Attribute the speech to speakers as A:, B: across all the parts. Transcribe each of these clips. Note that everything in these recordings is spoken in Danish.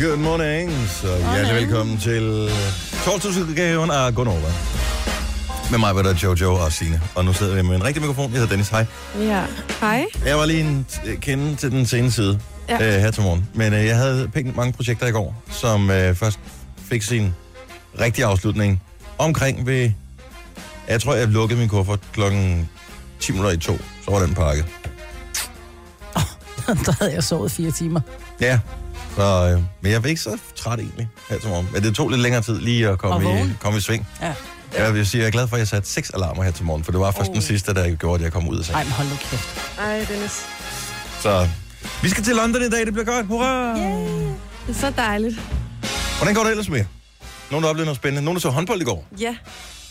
A: Good morning, så hjertelig velkommen til torsdagsudgaven af Gonova. Med mig var der Jojo og Signe. Og nu sidder vi med en rigtig mikrofon. Jeg hedder Dennis, hej.
B: Ja. Hej.
A: Jeg var lige en kende til den sene side
B: Ja.
A: øh, her til morgen. Men øh, jeg havde pænt mange projekter i går, som øh, først fik sin rigtige afslutning omkring ved... Jeg tror, jeg lukkede min kuffert klokken 10 minutter i to. Så var den pakket.
C: der havde jeg sovet fire timer.
A: Ja, så, øh, men jeg var ikke så træt egentlig her til morgen. Men det tog lidt længere tid lige at komme, i, komme i sving.
C: Ja.
A: Jeg vil sige, jeg er glad for, at jeg satte seks alarmer her til morgen, for det var først oh. den sidste, der gjorde, at jeg kom ud af
C: Ej,
A: sengen.
C: men hold nu kæft.
B: Ej, Dennis.
A: Så vi skal til London i dag, det bliver godt. Hurra!
B: Det er så dejligt.
A: Hvordan går det ellers med? Nogen, der oplevede noget spændende. Nogen, der så håndbold i går.
B: Ja.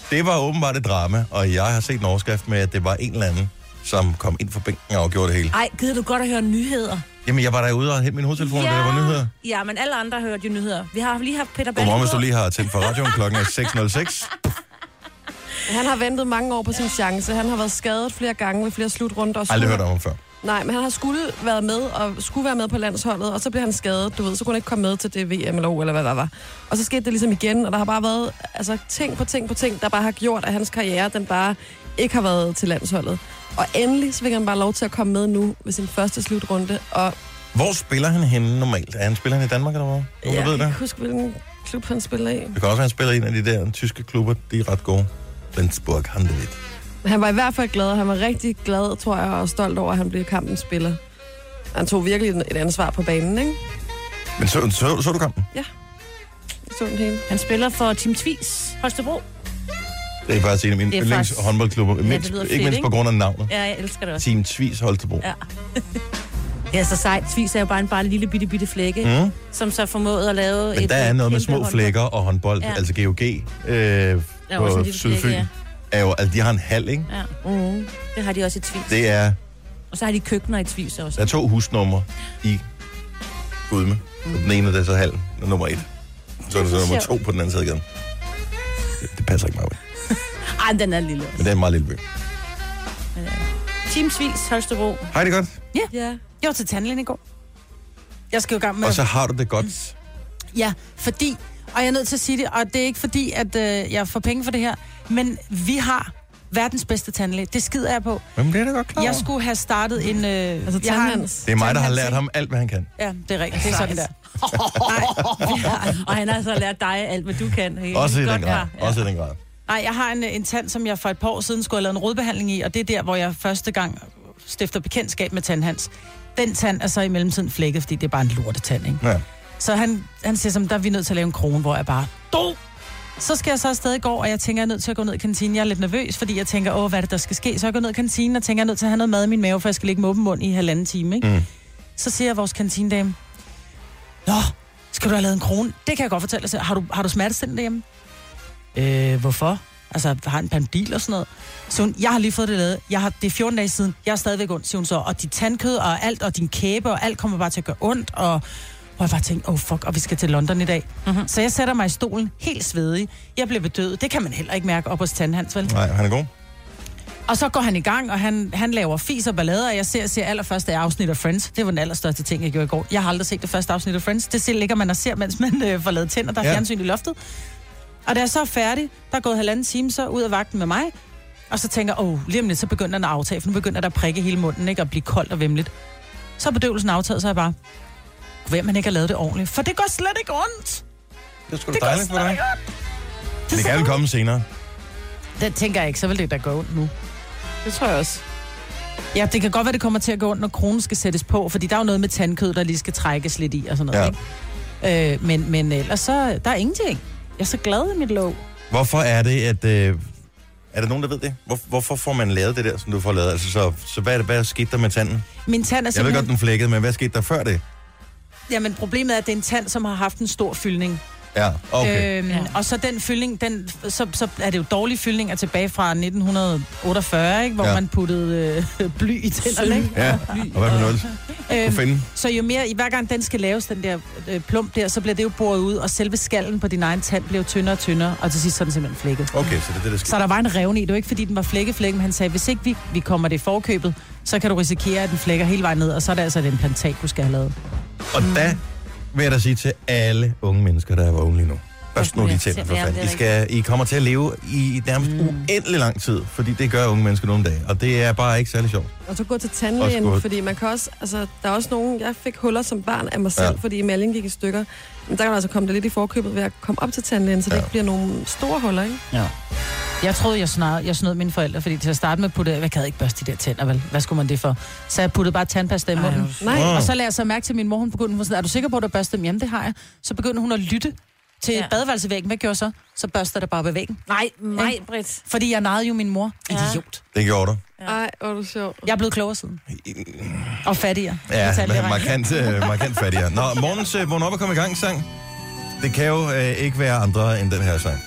A: Det var åbenbart et drama, og jeg har set en overskrift med, at det var en eller anden, som kom ind for bænken og gjorde det hele.
C: Ej, gider du godt at høre nyheder?
A: Jamen, jeg var derude og hente min hovedtelefon, ja. da der var nyheder.
C: Ja, men alle andre har hørt jo nyheder. Vi har lige haft Peter
A: Godmorgen, hvis du
C: Balling
A: lige har tændt for radioen. Klokken er 6.06.
B: Han har ventet mange år på sin chance. Han har været skadet flere gange ved flere slutrunder. Og skulle-
A: Aldrig hørt om ham før.
B: Nej, men han har skulle været med, og skulle være med på landsholdet, og så blev han skadet, du ved, så kunne han ikke komme med til det VM eller O, eller hvad der var. Og så skete det ligesom igen, og der har bare været altså, ting på ting på ting, der bare har gjort, at hans karriere, den bare ikke har været til landsholdet. Og endelig så fik han bare lov til at komme med nu ved sin første slutrunde, og
A: Hvor spiller han henne normalt? Er han spiller han i Danmark eller hvad? Nogen, der
B: jeg
A: ved
B: kan
A: det?
B: ikke huske, hvilken klub han spiller i.
A: Det kan også være, han spiller i en af de der tyske klubber. De er ret gode. Flensburg, Handewitt.
B: Men han var i hvert fald glad, og han var rigtig glad, tror jeg, og stolt over, at han blev kampens spiller. Han tog virkelig et ansvar på banen, ikke?
A: Men så, så, så du kampen?
B: Jeg så den hele.
C: Han spiller for Team Tvis, Holstebro.
A: Det er faktisk en af mine
C: Det er
A: yndlings
C: faktisk-
A: håndboldklubber.
C: det
A: Mindst,
C: lyder
A: ikke
C: fedt,
A: mindst
C: ikke?
A: på grund af navnet.
C: Ja, jeg elsker det også.
A: Team Tvis Holstebro.
C: Ja. Er så sejt. Tvis er jo bare en bare lille bitte, bitte flække, mm. Som så formåede at lave
A: Men
C: et
A: der er noget med
C: kæmpe
A: små
C: håndbold.
A: flækker og håndbold.
C: Ja.
A: Altså GOG øh,
C: er også
A: på
C: en lille
A: Sydfyn.
C: flække, ja.
A: Er jo, altså, de har en hal, ikke?
C: Ja. Mm. Det har de også i Tvis.
A: Det er,
C: Og så har de køkkener i Tvis også.
A: der er to husnumre i Gudme. Mm. Den ene det er så hal, og nummer et. Så er der så nummer to på den anden side igen. Det, det passer ikke meget.
C: Ej, den er lille
A: Men
C: også.
A: det er en meget lille by.
C: Team Tvis, Holstebro.
A: Hej det godt.
B: Ja.
C: Jeg var til tandlægen i går. Jeg skal jo i gang med...
A: Og så har du det godt.
C: Ja, fordi, og jeg er nødt til at sige det, og det er ikke fordi, at øh, jeg får penge for det her, men vi har verdens bedste tandlæge. Det skider jeg på.
A: Jamen, det er da godt klar
C: Jeg skulle have startet en... Øh,
B: Altså
C: jeg har en-.
A: Det er mig, der har lært ham alt, hvad han kan.
C: Ja, det er rigtigt. Det er sådan der.
D: Og han har så lært dig alt, hvad du kan. Ikke?
A: Også i den grad.
D: par.
A: Også i den grad.
C: Nej, jeg har en, en tand, som jeg for et par år siden skulle have lavet en rodbehandling i, og det er der, hvor jeg første gang stifter bekendtskab med tandhans. Den tand er så i mellemtiden flækket, fordi det er bare en lortetand, ikke?
A: Ja.
C: Så han, han siger som, der er vi nødt til at lave en krone, hvor jeg bare, do! Så skal jeg så afsted i går, og jeg tænker, jeg er nødt til at gå ned i kantinen. Jeg er lidt nervøs, fordi jeg tænker, åh, hvad er det, der skal ske? Så jeg går ned i kantinen og tænker, jeg er nødt til at have noget mad i min mave, for jeg skal ligge med åben mund i halvanden time, ikke?
A: Mm.
C: Så siger vores kantinedame, Nå, skal du have lavet en krone? Det kan jeg godt fortælle dig. Har du, har du smertestillende derhjemme? Øh, hvorfor? Altså, har en pandil og sådan noget. Så hun, jeg har lige fået det lavet. Jeg har, det er 14 dage siden. Jeg er stadigvæk ondt, siger hun så. Og dit tandkød og alt, og din kæbe og alt kommer bare til at gøre ondt. Og, og jeg bare tænkte, oh fuck, og vi skal til London i dag. Mm-hmm. Så jeg sætter mig i stolen, helt svedig. Jeg bliver bedøvet. Det kan man heller ikke mærke op hos tandhans, vel?
A: Nej, han er god.
C: Og så går han i gang, og han, han laver fis og ballader, og jeg ser, ser allerførste afsnit af Friends. Det var den allerstørste ting, jeg gjorde i går. Jeg har aldrig set det første afsnit af Friends. Det ser- ligger man og ser, mens man øh, får lavet tænder. Der er
A: ja.
C: fjernsyn i loftet. Og da jeg så er færdig, der er gået halvanden time så ud af vagten med mig, og så tænker jeg, åh, lige om lidt, så begynder den at aftage, for nu begynder der at prikke hele munden, ikke, og blive koldt og vemmeligt. Så er bedøvelsen aftaget, så er jeg bare, hvem man ikke har lavet det ordentligt. For det går slet ikke ondt.
A: Det er sgu da
C: Det
A: dejligt for dig. Det
C: er
A: kan
C: så-
A: komme senere.
C: Det tænker jeg ikke, så vil det da gå ondt nu.
B: Det tror jeg også.
C: Ja, det kan godt være, det kommer til at gå ondt, når kronen skal sættes på, fordi der er jo noget med tandkød, der lige skal trækkes lidt i og sådan noget,
A: ja.
C: ikke? Øh, men, men ellers så, der er ingenting. Jeg er så glad i mit låg.
A: Hvorfor er det, at... Øh, er der nogen, der ved det? Hvor, hvorfor får man lavet det der, som du får lavet? Altså, så, så hvad, er det, hvad skete der med tanden?
C: Min tand er
A: Jeg ved
C: simpelthen...
A: godt, den flækkede, men hvad skete der før det?
C: Jamen, problemet er, at det er en tand, som har haft en stor fyldning.
A: Ja, okay.
C: Øhm,
D: Ja.
C: Og så den fyldning, den, så, så er det jo dårlige fyldninger tilbage fra 1948, ikke? hvor
A: Ja.
C: man puttede øh, bly i tænderne. Ikke?
A: Ja, og hvad med noget?
C: Øhm,
A: finde?
C: så jo mere, i hver gang den skal laves, den der øh, plump der, så bliver det jo boret ud, og selve skallen på din egen tand bliver tyndere og tyndere, og til sidst så er den simpelthen flækket.
A: Okay, så det er det, der sker.
C: Så der var en revne i. Det var ikke, fordi den var flækkeflæk, men han sagde, hvis ikke vi, vi kommer det i forkøbet, så kan du risikere, at den flækker hele vejen ned, og så er det altså et implantat, du skal have lavet.
A: Og da vil jeg da sige til alle unge mennesker, der er vågne lige nu. Først nu de tænder for fanden.
D: det er
A: I, skal, I kommer til at leve i nærmest mm. uendelig lang tid, fordi det gør unge mennesker nogle dage. Og det er bare ikke særlig sjovt.
B: Og så gå til tandlægen,
A: godt.
B: fordi man kan også, altså, der er også nogen, jeg fik huller som barn af mig selv,
A: Ja.
B: fordi emaljen gik i stykker. Men der kan man altså komme det lidt i forkøbet ved at komme op til tandlægen, så det
A: Ja.
B: ikke bliver nogle store huller, ikke?
C: Ja. Jeg troede, jeg snarere, jeg snød mine forældre, fordi til at starte med puttede, jeg kan ikke børste de der tænder, vel? Hvad skulle man det for? Så jeg puttede bare tandpasta i munden.
B: Nej,
A: Wow.
C: Og så lagde jeg så mærke til, at min mor, hun begyndte, hun sådan, er du sikker på, at du børster dem? Jamen, det har jeg. Så begyndte hun at lytte til
D: Ja.
C: ja. badeværelsevæggen. Hvad gjorde så? Så børster det bare ved væggen.
D: Nej, mig, Britt.
C: Fordi jeg narrede jo min mor.
D: Ja.
C: Idiot.
A: Det gjorde du.
B: ej, hvor er du sjov.
C: Jeg er blevet klogere siden. Og fattigere.
A: Ja,
C: det
A: markant, øh, markant fattigere. Nå, morgens øh, vågn op og kom i gang sang. Det kan jo øh, ikke være andre end den her sang.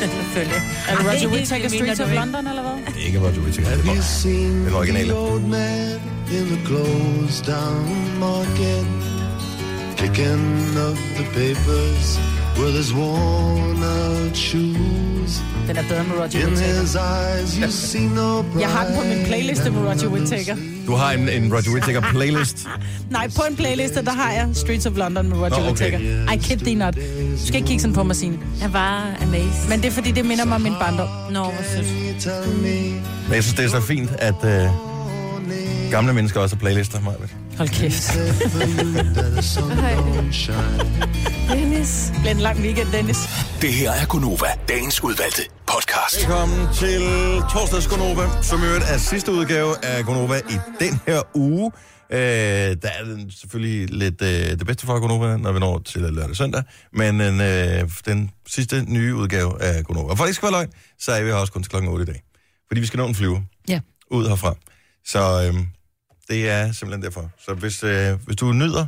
D: Selvfølgelig.
C: Er det Roger
D: det
C: Whittaker
D: du
C: of
D: ikke.
C: London, eller hvad?
A: Ikke Roger Whittaker. Det
E: Have
A: er Den originale.
E: Picking up the papers with his worn out shoes.
C: Den er bedre med Roger
E: In
C: Whittaker.
E: his eyes you see no pride.
C: Jeg har den på min playliste med Roger Whittaker.
A: Du har en, en Roger Whittaker playlist.
C: Nej, på en playliste, der har jeg Streets of London med Roger
A: Nå, okay.
C: Whittaker. I kid thee not. Du skal ikke kigge sådan på mig, Signe.
D: Jeg var amazed.
C: Men det er fordi, det minder mig om min barndom.
D: Nå, hvor sødt.
A: Men jeg synes, det er så fint, at øh, gamle mennesker også har playlister. Maja.
C: Hold kæft.
B: Dennis.
C: En lang weekend, Dennis.
F: Det her er Gunova, dagens udvalgte podcast.
A: Velkommen til torsdags Gonova, som i øvrigt er sidste udgave af Gonova i den her uge. Øh, der er den selvfølgelig lidt øh, det bedste for Gonova, når vi når til lørdag og søndag, men øh, den sidste nye udgave af Gonova. Og for det ikke skal være løgn, så er vi her også kun til klokken 8 i dag. Fordi vi skal nå en flyve
C: Ja.
A: ud herfra. Så øh, det er simpelthen derfor. Så hvis, øh, hvis du nyder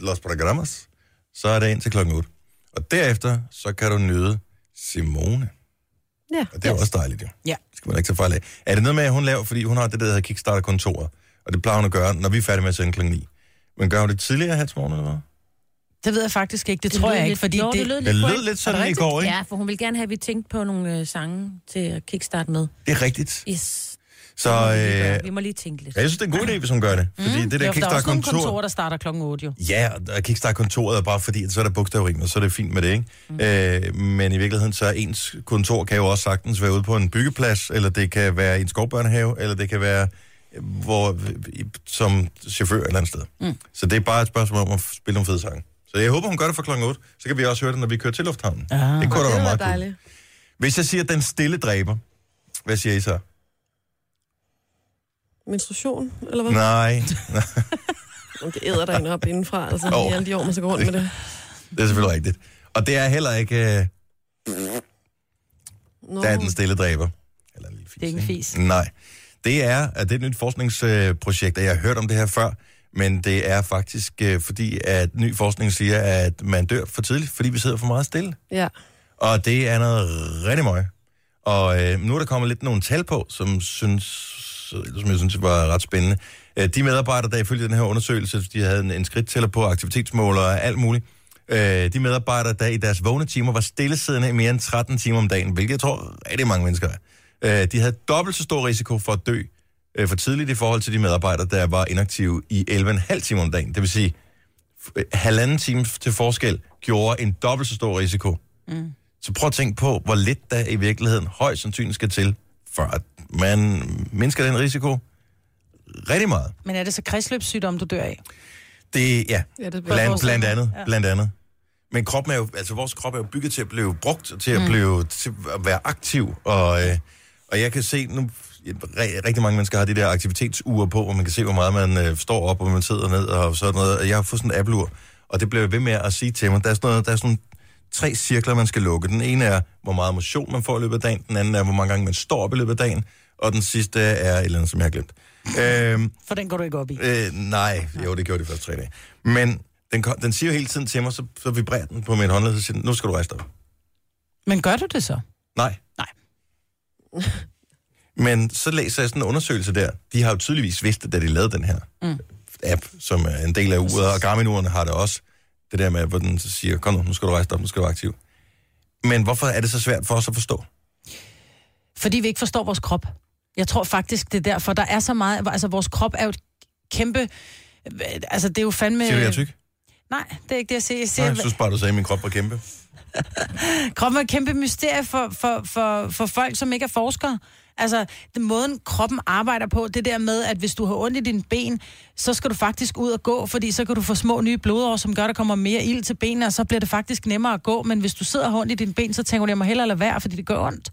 A: Los Programas, så er det ind til klokken 8. Og derefter, så kan du nyde Simone.
B: Ja.
A: Og det er yes. også dejligt, jo.
C: Ja.
A: Det skal man ikke tage fejl af. Er det noget med, at hun laver, fordi hun har det, der hedder Kickstarter-kontoret, og det plejer hun at gøre, når vi er færdige med at sende kl. 9. Men gør hun det tidligere her til morgen, eller hvad?
C: Det ved jeg faktisk ikke. Det,
D: Det
C: tror jeg ikke,
D: lidt-
C: fordi
D: jo,
C: det...
D: det lød
A: Det
D: lidt
A: lød lidt sådan i går, ikke?
D: Ja, for hun vil gerne have, at vi tænkte på nogle øh, sange til at kickstarte med.
A: Det er rigtigt.
D: Yes.
A: Så øh,
D: vi må lige tænke lidt.
A: jeg synes, det er en god idé, hvis hun gør det. Fordi det der
C: Jo, for der er også nogle
A: Kickstarter-kontor...
C: kontorer, der starter klokken 8, jo.
A: Ja, og Kickstarter-kontoret er bare fordi, så er der bogstavrim, og så er det fint med det, ikke? Mm. Øh, men i virkeligheden, så er ens kontor kan jo også sagtens være ude på en byggeplads, eller det kan være i en skovbørnehave, eller det kan være øh, hvor, i- som chauffør et eller andet sted. Mm. Så det er bare et spørgsmål om at spille nogle fede sange. Så jeg håber, hun gør det fra klokken 8. Så kan vi også høre det, når vi kører til lufthavnen.
C: Ah.
A: Det kunne da være meget cool.
B: dejligt.
A: Hvis jeg siger, den stille dræber, hvad siger I så?
B: Menstruation, eller hvad?
A: Nej,
B: Det æder der en op indenfra, altså oh. i alle de år, man skal gå rundt med det.
A: det er selvfølgelig rigtigt. Og det er heller ikke, øh,
B: Nå.
A: der er den stille dræber. Eller en lille fis,
C: Det er ikke en fis.
A: Nej. Det er, at det er et nyt forskningsprojekt, og jeg har hørt om det her før, men det er faktisk øh, fordi, at ny forskning siger, at man dør for tidligt, fordi vi sidder for meget stille.
B: Ja.
A: Og det er noget rigtig møg. Og øh, nu er der kommet lidt nogle tal på, som, synes, som jeg synes var ret spændende. Øh, de medarbejdere, der ifølge den her undersøgelse, de havde en, en skridttæller på, aktivitetsmåler og alt muligt. Øh, de medarbejdere, der i deres vågne timer var stillesiddende i mere end 13 timer om dagen, hvilket jeg tror rigtig mange mennesker er. Øh, de havde dobbelt så stor risiko for at dø for tidligt i forhold til de medarbejdere, der var inaktive i 11,5 timer om dagen. Det vil sige, halvanden time til forskel gjorde en dobbelt så stor risiko. Mm. Så prøv at tænke på, hvor lidt der i virkeligheden højst sandsynligt skal til, for at man mindsker den risiko rigtig meget.
C: Men er det så kredsløbssygdom, du dør af?
A: Det, ja,
B: Ja, det
A: blandt, blandt andet,
C: Ja.
A: blandt andet. Men kroppen er jo, altså vores krop er jo bygget til at blive brugt, til at, blive, til at være aktiv, og, øh, og jeg kan se nu, rigtig mange mennesker har de der aktivitetsure på, hvor man kan se, hvor meget man øh, står op, og man sidder ned, og sådan noget. Og Jeg har fået sådan en Apple-ur, og det bliver ved med at sige til mig. Der er sådan, noget, der er sådan tre cirkler, man skal lukke. Den ene er, hvor meget motion man får i løbet af dagen. Den anden er, hvor mange gange man står op i løbet af dagen. Og den sidste er et eller andet, som jeg har glemt. Øhm,
C: For den går du ikke op i.
A: Øh, nej, jo, det gjorde de første tre dage. Men den, den siger jo hele tiden til mig, så, så vibrerer den på min håndled, så siger den, nu skal du rejse dig op.
C: Men gør du det så?
A: Nej.
C: Nej.
A: Men så læser jeg sådan en undersøgelse der. De har jo tydeligvis vidst det, da de lavede den her mm. app, som er en del af uret, og Garmin-urene har det også. Det der med, hvor den så siger, kom nu, nu skal du rejse dig op, nu skal du være aktiv. Men hvorfor er det så svært for os at forstå?
C: Fordi vi ikke forstår vores krop. Jeg tror faktisk, det er derfor, der er så meget... Altså, vores krop er jo et kæmpe Altså, det er jo fandme...
A: Siger du, jeg er tyk?
C: Nej, det er ikke det, jeg siger. Jeg
A: Nej,
C: siger,
A: jeg synes bare, du sagde, at min krop var kæmpe.
C: Kroppen er et kæmpe mysterie for, for, for, for folk, som ikke er forskere. Altså, den måden kroppen arbejder på, det der med, at hvis du har ondt i dine ben, så skal du faktisk ud og gå, fordi så kan du få små nye blodår, som gør, at der kommer mere ild til benene, og så bliver det faktisk nemmere at gå. Men hvis du sidder ondt i dine ben, så tænker du, jeg må hellere lade være, fordi det gør ondt.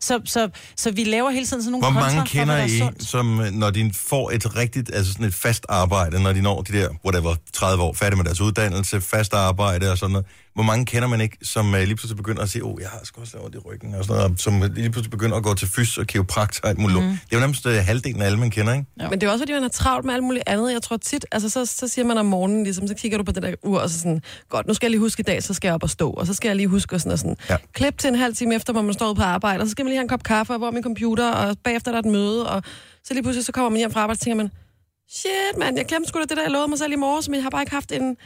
C: Så, så, så vi laver hele tiden sådan nogle
A: Hvor mange kender
C: er
A: I,
C: sundt.
A: som øh, når de får et rigtigt, altså sådan et fast arbejde, når de når de der, whatever, 30 år, færdige med deres uddannelse, fast arbejde og sådan noget. Hvor mange kender man ikke, som uh, lige pludselig begynder at sige, åh, oh, jeg har sgu også ondt i ryggen og sådan noget, og som lige pludselig begynder at gå til fys og kiropraktor og alt muligt. Mm. Det er jo nærmest uh, halvdelen af alle, man kender, ikke?
B: Ja. Men det er også, fordi man er travlt med alt muligt andet. Jeg tror tit, altså så, så siger man om morgenen, ligesom, så kigger du på det der ur, og så sådan, godt, nu skal jeg lige huske i dag, så skal jeg op og stå, og så skal jeg lige huske og sådan og sådan.
A: Ja.
B: Klip til en halv time efter, hvor man står på arbejde, og så skal man lige have en kop kaffe, og hvor er min computer, og bagefter der er et møde, og så lige pludselig så kommer man hjem fra arbejde, og tænker man, shit mand, jeg glemte sgu da det der, jeg lovede mig selv i morges, men jeg har bare ikke haft en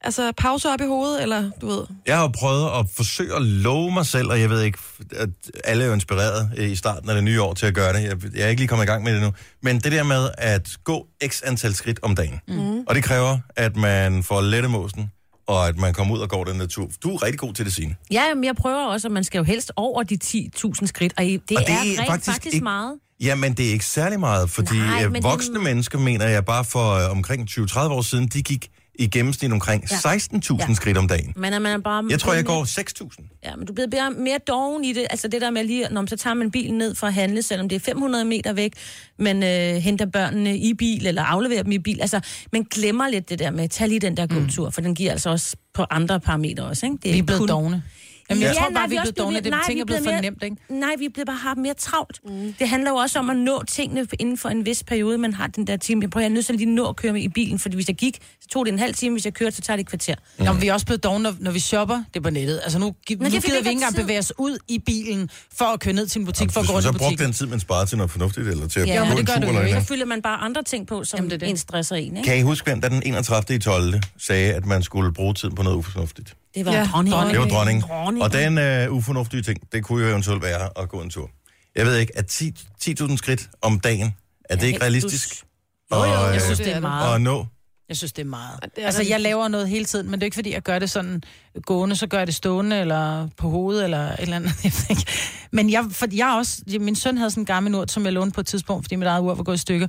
B: altså, pause op i hovedet, eller du ved.
A: Jeg har prøvet at forsøge at love mig selv, og jeg ved ikke, at alle er jo inspireret øh, i starten af det nye år til at gøre det. Jeg, jeg er ikke lige kommet i gang med det nu. Men det der med at gå x antal skridt om dagen, mm. og det kræver, at man får lettemåsen, og at man kommer ud og går den der tur. Du er rigtig god til det, Signe.
D: Ja, men jeg prøver også, at man skal jo helst over de 10.000 skridt, og det,
A: Og det
D: er,
A: er
D: rent
A: faktisk
D: faktisk,
A: ikke-
D: meget.
A: Ja, men det er ikke særlig meget, fordi
D: Nej, men
A: voksne
D: det-
A: mennesker, mener jeg, bare for øh, omkring 20-30 år siden, de gik i gennemsnit omkring
D: Ja.
A: 16.000
D: Ja.
A: skridt om dagen.
D: Men er man er bare...
A: Jeg tror, jeg går 6.000.
D: Ja, men du bliver mere, mere doven i det. Altså det der med lige, når man så tager man bilen ned for at handle, selvom det er 500 meter væk, men øh, henter børnene i bil, eller afleverer dem i bil. Altså, man glemmer lidt det der med, tag lige den der gåtur, mm. for den giver altså også på andre parametre også, ikke? Det
C: Vi er blevet
D: kun-
C: dogne. Jamen, jeg
D: Ja,
C: tror
D: nej,
C: bare, vi er blevet dogne. Det
D: nej,
C: ting
D: vi
C: er blevet for nemt, ikke?
D: Nej, vi er blevet bare har mere travlt. Mm. Det handler jo også om at nå tingene inden for en vis periode, man har den der time. Jeg prøver, jeg er nødt til at lige nå at køre med i bilen, fordi hvis jeg gik, så tog det en halv time, hvis jeg kørte, så tager det et kvarter.
C: Mm. Nå, men vi er også blevet dogne, når, når vi shopper. Det er på nettet. Altså nu, nu
D: det er,
C: gider vi ikke engang bevæge os ud i bilen, for at køre ned til en butik, for at gå rundt
A: så
C: i
A: brugte
C: butikken.
A: den tid, man sparede til noget fornuftigt, eller til at
D: Ja,
A: gå en
C: det gør
A: tur eller noget.
D: Så fylder man bare andre ting på, som
C: Jamen, det er det.
D: en stresser en, ikke?
A: Kan I huske, hvem der den 31. i 12. sagde, at man skulle bruge tiden på noget ufornuftigt?
D: Det var
B: Ja,
D: dronning.
B: dronning.
A: Det var dronning.
D: dronning.
A: Og den uh, ufornuftige ting, det kunne jo eventuelt være at gå en tur. Jeg ved ikke, at 10 10.000 skridt om dagen, er det ikke realistisk?
D: Jo, jo,
A: Og,
C: Jeg
A: øh,
C: synes,
B: det er
C: meget.
A: at nå?
C: Jeg synes, det er meget.
B: Det er
C: altså, jeg laver noget hele tiden, men det er ikke, fordi jeg gør det sådan gående, så gør jeg det stående, eller på hovedet, eller et eller andet. Jeg ved ikke. Men jeg, for jeg også, min søn havde sådan en gammel ur, som jeg lånte på et tidspunkt, fordi mit eget ur var gået i stykker.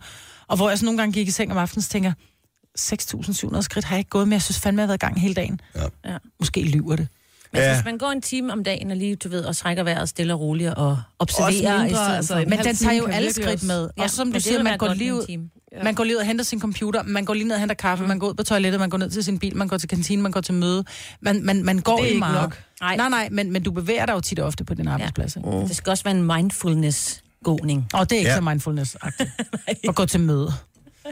C: Og hvor jeg så nogle gange gik i seng om aftenen, så tænker jeg, 6.700 skridt har jeg ikke gået med. Jeg synes fandme, jeg har været i gang hele dagen.
A: Ja.
D: Ja.
C: Måske lyver det.
D: Men
A: Ja.
D: ja. hvis man går en time om dagen og lige, du ved, og trækker vejret stille og roligt og observerer
B: Også mindre, altså,
C: Men den tager jo alle skridt
B: også-
C: med.
D: Ja,
C: og som
D: men
C: du
D: det
C: siger, man går, lige ud.
B: Ja.
C: man går lige ud og henter sin computer, man går lige ned og henter kaffe, mm. man går ud på toilettet, man går ned til sin bil, man går til kantinen, man går til møde. Man, man, man går
B: Det er
C: i
B: ikke
C: meget.
B: nok.
D: Nej.
C: Nej, nej, men, men du bevæger dig jo tit og ofte på din arbejdsplads. Ikke?
D: Det skal også være en mindfulness-gåning.
C: Og det er ikke
A: Ja.
C: ja. så mindfulness-agtigt. at gå til møde.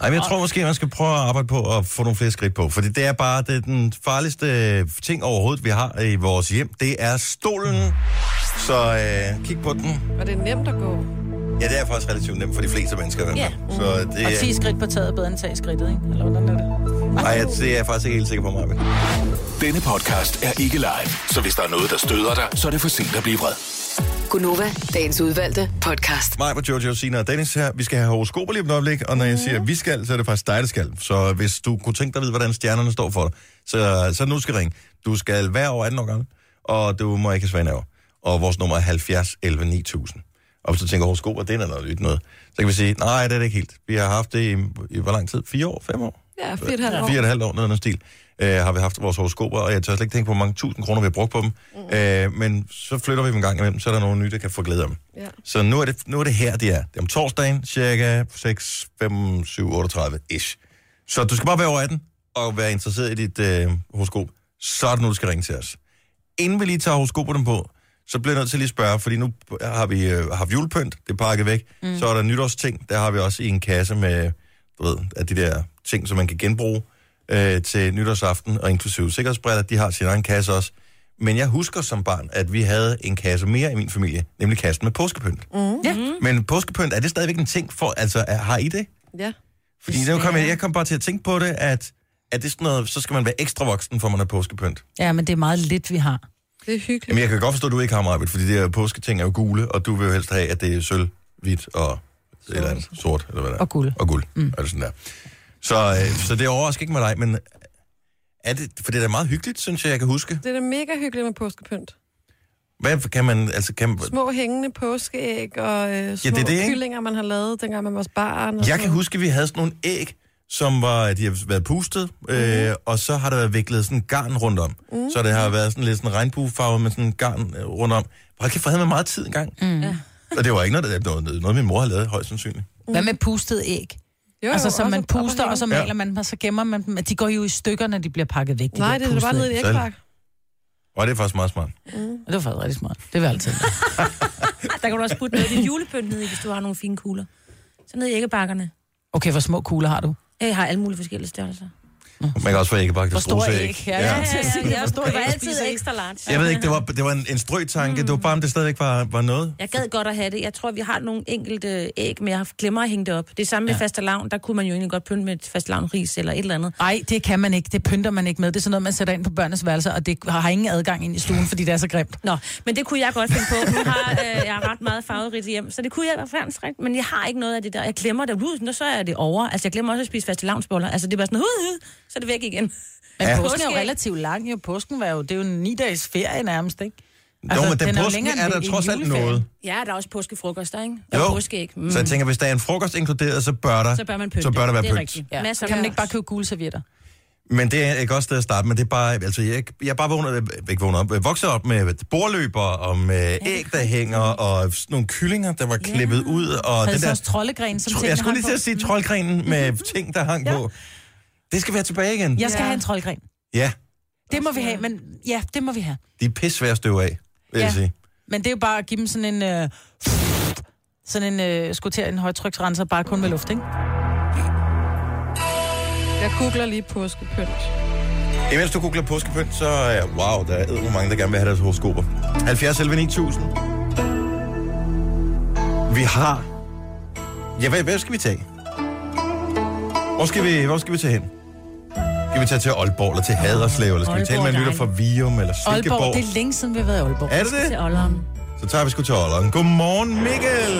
A: Ej, men jeg tror måske, man skal prøve at arbejde på at få nogle flere skridt på. Fordi det er bare det er den farligste ting overhovedet, vi har i vores hjem. Det er stolen. Så øh, kig på den.
B: Og det er nemt at gå.
A: Ja, det er faktisk relativt nemt for de fleste mennesker. hvert fald. Så det
C: Og
A: er,
C: 10 skridt på taget er bedre end 3 skridtet, ikke? Eller hvordan er det?
A: nej, jeg- det er jeg faktisk ikke helt sikker på mig.
F: Denne podcast er ikke live, så hvis der er noget, der støder dig, så er det for sent at blive vred.
G: Gunova, dagens udvalgte podcast.
A: Mig på Jojo, Sina og Dennis her. Vi skal have horoskoper lige om et øjeblik, og når jeg siger vi skal, så er det faktisk dig, der skal. Så hvis du kunne tænke dig at vide, hvordan stjernerne står for dig, så, så nu skal ringe. Du skal være over 18 år gammel, og du må ikke have svane over. Og vores nummer er 70 11 9000. Og hvis du tænker horoskoper, det er noget nyt noget, så kan vi sige, nej, det er det ikke helt. Vi har haft det i, i hvor lang tid? Fire år? Fem år?
B: Ja, fire og et halvt år.
A: Fire og et halvt år, noget af den stil, øh, har vi haft vores horoskoper, og jeg tør slet ikke tænke på, hvor mange tusind kroner vi har brugt på dem. Mm. Øh, men så flytter vi dem en gang imellem, så er der nogle nye, der kan få glæde af dem.
B: Ja.
A: Så nu er, det, nu er det her, det er. Det er om torsdagen, cirka 6, 5, 7, 38 ish. Så du skal bare være over 18 og være interesseret i dit øh, horoskop. Så er det nu, du skal ringe til os. Inden vi lige tager horoskoperne på, så bliver jeg nødt til lige at spørge, fordi nu har vi øh, haft julepynt, det er pakket væk. Mm. Så er der nytårsting, der har vi også i en kasse med, du ved, af de der ting, som man kan genbruge øh, til nytårsaften, og inklusive sikkerhedsbriller, de har sin egen kasse også. Men jeg husker som barn, at vi havde en kasse mere i min familie, nemlig kassen med påskepynt. Mm.
C: Ja.
A: Men påskepynt, er det stadigvæk en ting for, altså er, har I det?
B: Ja.
A: Fordi nu kom jeg, jeg kom bare til at tænke på det, at er det sådan noget, så skal man være ekstra voksen, for man er påskepynt.
C: Ja, men det er meget lidt, vi har.
B: Det er hyggeligt.
A: Jamen, jeg kan godt forstå, at du ikke har meget, fordi de her påsketing er jo gule, og du vil jo helst have, at det er sølv, hvidt og et eller andet sort, eller hvad det er.
C: Og guld.
A: Og guld, mm. er det sådan der. Så, øh, så det overrasker ikke med dig, men er det, for det er da meget hyggeligt, synes jeg, jeg kan huske.
B: Det er da mega hyggeligt med påskepynt.
A: Hvad kan man, altså kan,
B: Små hængende påskeæg og øh, små
A: det er det, ikke?
B: kyllinger, man har lavet, dengang man var barn. Og
A: Jeg
B: sådan
A: kan huske, at vi havde sådan nogle æg, som var, de har været pustet, øh,
B: Mhm.
A: og så har der været viklet sådan en garn rundt om. Mm. Så det har været sådan lidt sådan regnbuefarvet med sådan en garn øh, rundt om. Hold kæft, for havde man meget tid engang. Mm. Og det var ikke noget, der- noget, noget min mor har lavet, højst sandsynligt.
C: Hvad med pustet æg?
B: Jo,
C: altså, som man puster, og så maler man dem, og så gemmer man dem. De går jo i stykker, når de bliver pakket væk. De
B: Nej, det er bare nede i
C: æg.
B: ægpakke.
A: Og det er faktisk meget smart.
C: Og Det var faktisk rigtig smart. Det vil jeg altid.
D: Der kan du også putte noget af dit julepynt ned i, hvis du har nogle fine kugler. Så ned i æggebakkerne.
C: Okay, hvor små kugler har du?
D: Jeg har alle mulige forskellige størrelser.
A: Man kan også få æggebakke
C: Hvor
A: til
C: store
A: struseæg.
C: æg? Ja, ja.
D: Ja, ja, ja, jeg
C: æg
D: altid ekstra large.
A: Jeg ved ikke, det var, det var en, en strøtanke. Mm. Det var bare, om det stadigvæk var, var noget.
D: Jeg gad godt at have det. Jeg tror, vi har nogle enkelte æg, men jeg glemmer at hænge det op. Det er samme med ja. fastelavn. Der kunne man jo egentlig godt pynte med et fastelavnris eller et eller andet.
C: Nej, det kan man ikke. Det pynter man ikke med. Det er sådan noget, man sætter ind på børnenes værelser, og det har ingen adgang ind i stuen, fordi det er så grimt.
D: Nå, men det kunne jeg godt finde på. Nu har øh, jeg ret meget farverigt hjem, så det kunne jeg faktisk rigtigt. Men jeg har ikke noget af det der. Jeg glemmer det. Uh, nu så er det over. Altså, jeg glemmer også at spise fastelavnsboller. Altså, det er bare sådan, uh, uh, så er det væk igen.
C: Men
A: Ja.
C: ja. påsken er jo relativt lang. Jo. Påsken var jo, det er jo en ni dages ferie nærmest, ikke?
A: Altså, jo, men den,
C: den er
A: påsken
C: længere
A: er
C: end
A: der
C: en
A: trods alt noget.
D: Ja, der er også påskefrokoster, ikke?
A: Jo.
D: Og påskeæg. Mm.
A: Så jeg tænker, hvis der er en frokost inkluderet, så bør der,
D: så bør man pynte.
A: så bør der være
D: det er
A: pynt.
D: rigtigt.
C: Ja.
D: Masser
C: kan man ikke bare købe gule servietter?
A: Men det er et godt sted at starte, men det er bare, altså jeg, jeg er bare vågnet, ikke vågnet op, vokset op med bordløber og med æg, der hænger, og sådan nogle kyllinger, der var klippet ud, og
C: Havde
A: den
C: så
A: der,
C: også troldegren, som
A: tro, jeg skulle lige til at sige troldgrenen med ting, der hang på. Det skal være tilbage igen.
C: Jeg skal
B: Ja.
C: have en troldgren.
A: Ja,
C: Det må vi have, men ja, det må vi have.
A: de er pisse svære at støve af, vil jeg
C: Ja.
A: sige.
C: Men det er jo bare at give dem sådan en... Øh, sådan en, øh, skutere en højtryksrenser, bare kun med luft, ikke?
B: Jeg googler lige påskepynt.
A: Imens du googler påskepynt, så er wow, der er hvor mange, der gerne vil have deres horoskoper. 70 11 9000. Vi har... Ja, hvad, hvad skal vi tage? Hvor skal vi, hvor skal vi tage hen? Skal vi tage til Aalborg, eller til Haderslev, eller skal vi tale med en lytter fra Vium, eller Silkeborg?
C: Aalborg, det er længe siden, vi har været i Aalborg.
A: Er det
D: Til
A: det?
D: Olleren.
A: Så tager vi sgu til Aalborg. Godmorgen, Mikkel!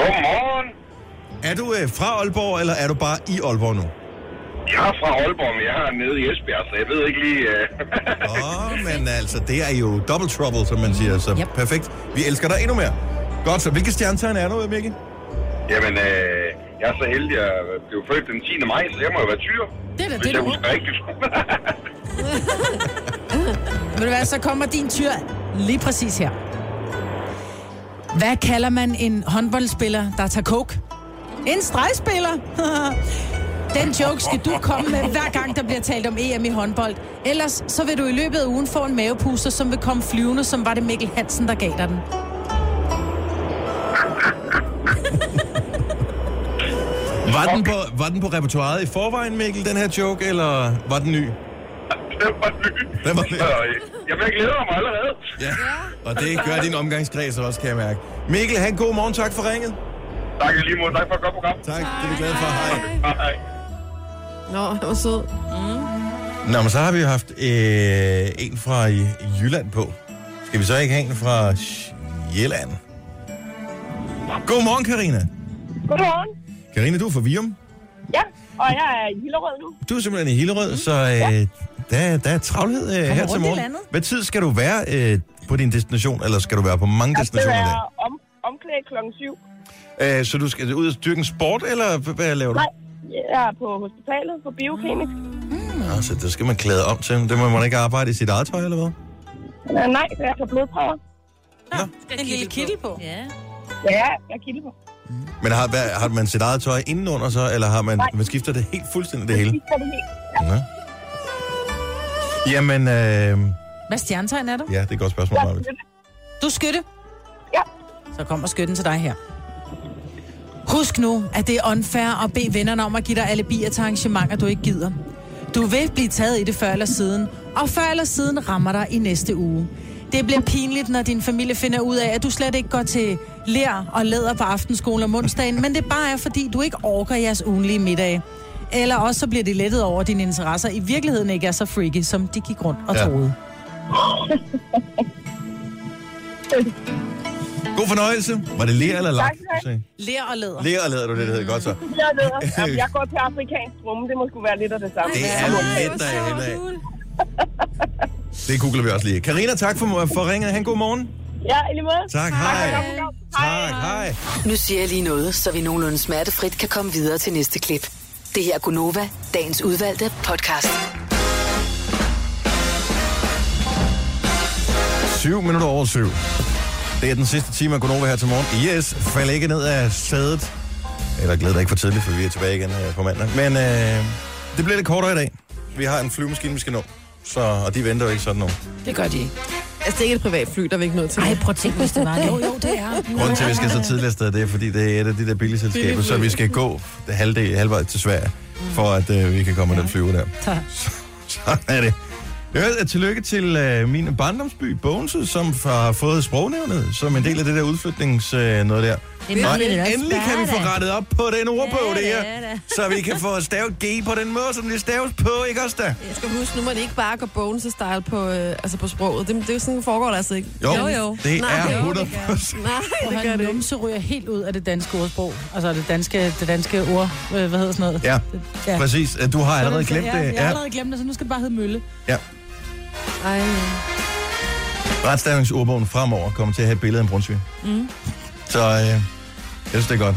H: Godmorgen.
A: Er du øh, fra Aalborg, eller er du bare i Aalborg nu?
H: Jeg er fra Aalborg, men jeg er nede i Esbjerg, så jeg ved ikke lige... Uh...
A: Åh, oh, men altså, det er jo double trouble, som man siger, så
C: yep.
A: perfekt. Vi elsker dig endnu mere. Godt, så hvilke stjernetegn er du, Mikkel?
H: Jamen, øh, jeg er så heldig at blive født den 10. maj, så jeg må jo være tyr.
C: Det er da
H: Hvis
C: det,
H: jeg
C: du
H: husker rigtigt.
C: Ved du hvad, så kommer din tyr lige præcis her. Hvad kalder man en håndboldspiller, der tager coke? En stregspiller. Den joke skal du komme med, hver gang der bliver talt om EM i håndbold. Ellers så vil du i løbet af ugen få en mavepuster, som vil komme flyvende, som var det Mikkel Hansen, der gav dig den.
A: Var, den på, var den på repertoireet i forvejen, Mikkel, den her joke, eller var den ny?
H: det var ny.
A: Den var ny.
H: Øh, Jamen, jeg glæder mig allerede.
A: Ja. Og det gør din omgangskreds også, kan jeg mærke. Mikkel, have en god morgen. Tak for ringet.
H: Tak lige måde. Tak for et godt program.
A: Tak, det er vi glade for. Hej.
H: Hej.
B: Nå, det var sød.
A: Nå, men så har vi jo haft øh, en fra i- Jylland på. Skal vi så ikke have en fra Sjælland? Godmorgen, Karina.
I: Godmorgen.
A: Karina, du er fra Vium.
I: Ja, og jeg er i Hillerød nu.
A: Du er simpelthen i Hillerød, så øh, der, der er travlhed øh, her til morgen. Hvad tid skal du være øh, på din destination, eller skal du være på mange
I: Jeg skal
A: destinationer i dag?
I: være om, omklædt klokken 7.
A: Øh, så du skal ud og styrke en sport, eller hvad laver du?
I: Nej, jeg er på hospitalet på biokemisk.
A: Nå, så det skal man klæde om til. Det må man ikke arbejde i sit eget tøj, eller hvad?
I: Uh, nej, jeg tager blodprøver.
C: En lille kittel på.
D: Ja.
I: Ja, jeg kilder på.
A: Men har, hvad, har man sit eget tøj indenunder så, eller har man,
I: Nej.
A: man skifter det helt fuldstændig det hele?
I: Det det helt.
A: Ja. Jamen, øh,
C: Hvad stjernetegn er du?
A: ja, det er et godt spørgsmål,
I: Ja,
A: Marvind.
C: Du er skytte.
I: Ja.
C: Så kommer skytten til dig her. Husk nu, at det er unfair at bede vennerne om at give dig alibier til arrangementer, du ikke gider. Du vil blive taget i det før eller siden, og før eller siden rammer dig i næste uge. Det bliver pinligt, når din familie finder ud af, at du slet ikke går til lær og læder på aftenskole om onsdagen, men det bare er, fordi du ikke orker jeres ugenlige middag. Eller også så bliver det lettet over, at dine interesser i virkeligheden ikke er så freaky, som de gik rundt og
A: Ja.
C: troede.
A: God fornøjelse. Var det ler eller lak?
C: Ler og læder.
A: Ler og læder, du det, det hedder godt så.
I: Jeg, ved, Jamen, jeg går til afrikansk rum. Det må sgu være lidt af det samme.
A: Det er lidt derhen af. Det googler vi også lige. Karina, tak for, for ringet. Han god morgen.
I: Ja, i lige måde.
A: Tak, hej.
I: Tak,
A: Tak, hej.
G: Nu siger jeg lige noget, så vi nogenlunde smertefrit kan komme videre til næste klip. Det her er Gunova, dagens udvalgte podcast.
A: 7 minutter over 7. Det er den sidste time af Gonova her til morgen. Yes, fald ikke ned af sædet. Eller glæder dig ikke for tidligt, for vi er tilbage igen øh, på mandag. Men øh, det bliver lidt kortere i dag. Vi har en flyvemaskine, vi skal nå. Så, og de venter jo ikke sådan nogen.
C: Det gør de ikke.
B: Altså, det er ikke et privat fly, der er vi ikke nødt til.
D: Ej, prøv at tænke, hvis det var det.
C: Jo, jo, det er.
A: Grunden til, at vi skal så tidligt afsted, det er, fordi det er et af de der billigselskaber, så vi skal gå det halvdel, halvvej til Sverige, for at øh, vi kan komme med den flyver der.
C: Tak.
A: Sådan er det. Sige tillykke til øh, min barndomsby, Bogense, som har fået sprognævnet som en del af det der udflytnings øh, noget der.
D: Det er lidt også
A: endelig kan vi få rettet op på den ordbog,
D: Ja,
A: det
D: det
A: her.
D: er det.
A: Så vi kan få stavet G på den måde, som det staves på, ikke også da?
B: Jeg skal huske, nu må det ikke bare gå bones-style på, øh, altså på sproget. Det, det er jo sådan, foregår det altså ikke.
D: Jo, jo.
A: det
B: Nej,
A: er
B: jo,
A: 100
B: Nej, det gør det ikke.
C: numse ryger helt ud af det danske ordsprog. Altså det danske, det danske ord, øh, hvad hedder sådan noget?
A: Ja,
C: Ja.
A: præcis. Du har allerede glemt
C: ja,
A: det.
C: Jeg har allerede glemt det, så nu skal det bare hedde Mølle.
B: Ej.
A: Retstavningsordbogen fremover kommer til at have et billede af en brunsvig.
D: Mm.
A: Så øh, jeg synes, det er godt.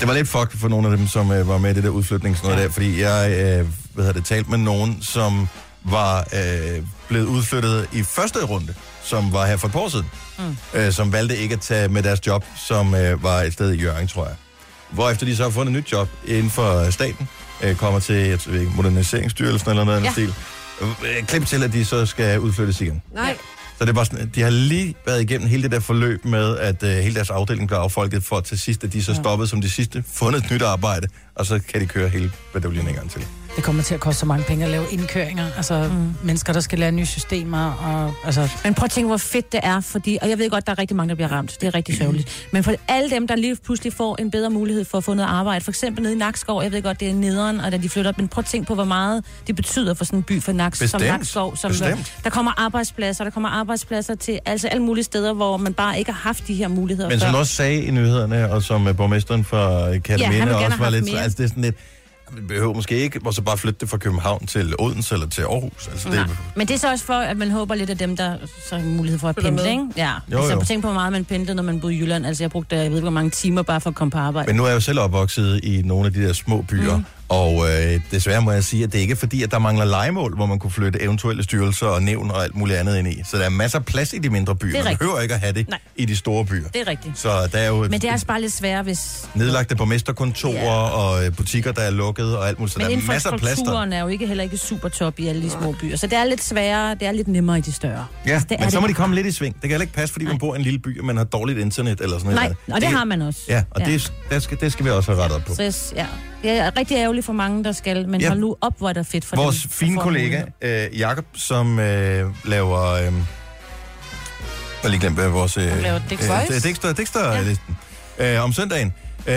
A: Det var lidt fuck for nogle af dem, som øh, var med i det der udflytning, sådan noget der, fordi jeg øh, hvad hedder det, talt med nogen, som var øh, blevet udflyttet i første runde, som var her for et par år siden, mm. øh, som valgte ikke at tage med deres job, som øh, var et sted i Jørgen, tror jeg. Hvorefter de så har fundet et nyt job inden for staten, øh, kommer til jeg ikke, Moderniseringsstyrelsen eller noget ja.
D: Ja.
A: stil. Øh, klip til, at de så skal udflyttes igen.
B: Nej.
A: Så det bare sådan, de har lige været igennem hele det der forløb med, at uh, hele deres afdeling blev affolket, for til sidst, at de så stoppede som de sidste, fundet et nyt arbejde, og så kan de køre hele baduljen en gang til.
C: Det kommer til at koste så mange penge at lave indkøringer. Altså mm. mennesker, der skal lære nye systemer. Og, altså,
D: Men prøv at tænke, hvor fedt det er, fordi, og jeg ved godt, der er rigtig mange, der bliver ramt. Det er rigtig sørgeligt. Men for alle dem, der lige pludselig får en bedre mulighed for at få noget arbejde, for eksempel nede i Nakskov, jeg ved godt, det er nederen, og da de flytter op, men prøv at tænke på, hvor meget det betyder for sådan en by for Naks, som
A: Bestemt.
D: Nakskov. Som,
A: Bestemt.
D: der kommer arbejdspladser, der kommer arbejdspladser til altså alle mulige steder, hvor man bare ikke har haft de her muligheder
A: Men
D: før.
A: som også sagde i nyhederne, og som uh, borgmesteren for
D: Ja, vil gerne
A: også var lidt,
D: mere.
A: altså det er sådan lidt, vi behøver måske ikke og så bare flytte det fra København til Odense eller til Aarhus. Altså, det,
D: Nej. Men det er så også for, at man håber lidt af dem, der så har mulighed for at
B: Følger
D: pendle,
B: med.
D: ikke? Ja.
A: Jo,
D: altså,
A: jo.
D: tænk på, hvor meget man pendlede, når man boede i Jylland. Altså, jeg brugte, jeg ved ikke, hvor mange timer bare for at komme på arbejde.
A: Men nu er jeg jo selv opvokset i nogle af de der små byer, mm. Og øh, desværre må jeg sige, at det ikke er fordi, at der mangler legemål, hvor man kunne flytte eventuelle styrelser og nævn og alt muligt andet ind i. Så der er masser af plads i de mindre byer.
D: Det er
A: Man behøver ikke at have det
D: Nej.
A: i de store byer.
D: Det er rigtigt.
A: Så der er jo
D: Men det er altså bare lidt sværere, hvis...
A: nedlagte borgmesterkontorer
D: Ja.
A: og øh, butikker, der er lukket og alt muligt. Så
D: Men
A: der er masser af plads der.
D: er jo ikke heller ikke super top i alle de små byer. Så det er lidt sværere, det er lidt nemmere i de større.
A: Ja,
D: Altså, det
A: men så
D: det
A: må de komme lidt i sving. Det kan heller ikke passe, fordi man bor i en lille by, og man har dårligt internet eller sådan
D: Nej,
A: noget.
D: og det har man også.
A: Ja, og ja. Det, det, skal, det skal vi også have rettet op på.
D: Så ja, det er rigtig ærgerligt for mange, der skal, men
A: Ja.
D: hold nu op, hvor er det fedt for
A: Vores
D: dem.
A: fine
D: at få
A: kollega, øh, Jakob, som øh, laver... Øh, jeg lige glemt, hvad vores... Øh,
C: Han laver Dixter.
A: øh, Dixter, Dixter-listen. Øh, om søndagen. Øh,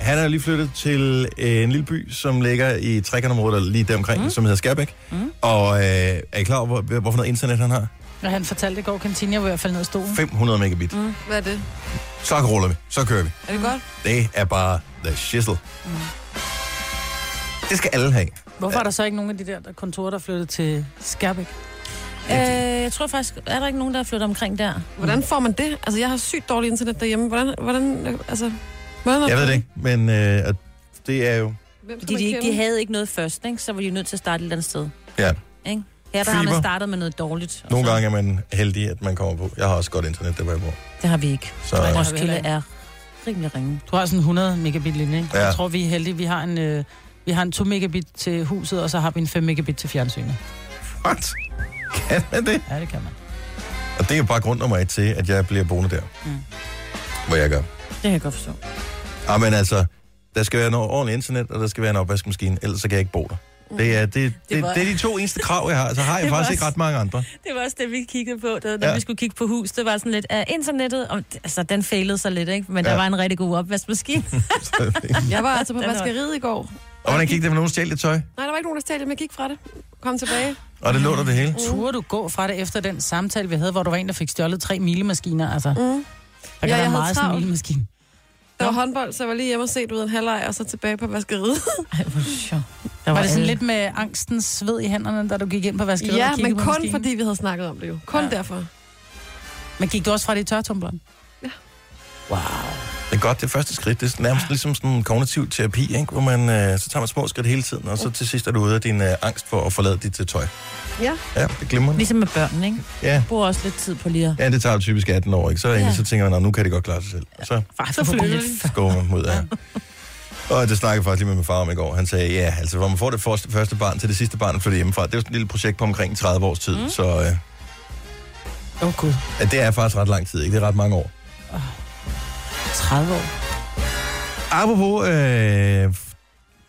A: han er lige flyttet til øh, en lille by, som ligger i trekantområdet lige der omkring, mm. som hedder Skærbæk. Mm. Og øh, er I klar over, hvor, hvorfor noget internet han har?
C: når han fortalte i går, Cantina var i hvert fald ned af stolen.
A: 500 megabit. Mm.
B: Hvad er det?
A: Så ruller vi. Så kører vi.
B: Er det godt?
A: Det er bare the shizzle. Mm. Det skal alle have.
C: Hvorfor er der så ikke nogen af de der, der kontorer, der er flyttet til Skærbæk?
D: Øh, jeg tror faktisk, er der ikke nogen, der er flyttet omkring der?
B: Hvordan får man det? Altså, jeg har sygt dårligt internet derhjemme. Hvordan, hvordan altså... Hvordan er
A: Jeg ved det ikke, men øh, det er jo...
B: Hvem skal
D: Fordi
B: man
D: de, ikke,
B: kende?
D: de havde ikke noget først, ikke? så var de nødt til at starte et eller andet sted.
A: Ja,
D: Ikke? Her der har man startet med noget dårligt. og
A: nogle
D: så-
A: gange er man heldig, at man kommer på. Jeg har også godt internet, der hvor jeg bor.
D: Det har vi ikke.
A: Så,
C: Nej, har vi heller
D: Roskilde
C: ikke.
D: er rimelig ringe.
C: Du har sådan en 100 megabit linje, ikke?
A: Ja.
C: Jeg tror, vi er heldige. Vi har en, øh, vi har en 2 megabit til huset, og så har vi en 5 megabit til fjernsynet.
A: what? Kan man det?
C: Ja, det kan man.
A: Og det er jo bare grund nummer et til, at jeg bliver boende der. Mm. Hvor jeg gør.
D: Det kan jeg godt forstå.
A: Ah, men altså, der skal være noget ordentligt internet, og der skal være en opvaskemaskine, ellers så kan jeg ikke bo der. Det er, det, det, det,
D: var-
A: det er de to eneste krav, jeg har. Så har jeg faktisk ikke
D: også-
A: ret mange andre.
D: Det var også det, vi kiggede på, da, da
A: Ja.
D: vi skulle kigge på hus. Det var sådan lidt af internettet, og altså, den failede så lidt, ikke? Men
A: Ja.
D: der var en rigtig god opvaskemaskine.
B: Jeg var altså på vaskeriet i går.
A: Og hvordan gik det med nogen stjæl det tøj?
B: Nej, der var ikke nogen, der stjal det, men jeg gik fra det. Kom tilbage.
A: Og det lå der det hele.
C: Turde du gå fra det efter den samtale, vi havde, hvor der var en, der fik stjålet tre milemaskiner? Altså,
B: Mm.
C: Der kan
B: Ja,
C: være
B: havde
C: meget
B: travlt.
C: smilemaskine.
B: Der var håndbold, så jeg var lige hjemme og set ud af en halvleg, og så tilbage på vaskeriet.
D: Ej, hvor sjovt. Der
C: Var det sådan
D: alle-
C: lidt med angstens sved i hænderne, da du gik ind på vaskeriet
B: ja,
C: og kiggede
B: men kun
C: maskinen?
B: fordi vi havde snakket om det jo. Kun
C: ja.
B: derfor.
C: Men gik du også fra det i tørretumbleren?
B: Ja.
C: Wow.
A: Det er godt, det første skridt. Det er nærmest ligesom sådan en kognitiv terapi, ikke? hvor man, øh, så tager man små skridt hele tiden, og så til sidst er du ude af din øh, angst for at forlade dit øh, tøj.
B: Ja.
A: Ja, det glemmer
D: Ligesom med børn, ikke?
A: Ja.
D: Jeg bruger også lidt tid på lige at...
A: ja, det tager jo typisk 18 år, ikke? Så, ja. så tænker man, "Nå, nu kan det godt klare sig selv. Og så
C: Så flytter vi.
A: går man ud af. Og det snakkede jeg faktisk lige med min far om i går. Han sagde, ja, altså, hvor man får det første, første barn til det sidste barn, flytter hjemmefra. Det er jo sådan et lille projekt på omkring 30 års tid, mm. så øh,
C: Åh, oh,
A: ja, det er faktisk ret lang tid, ikke? Det er ret mange år.
C: 30 år.
A: Apropos, øh,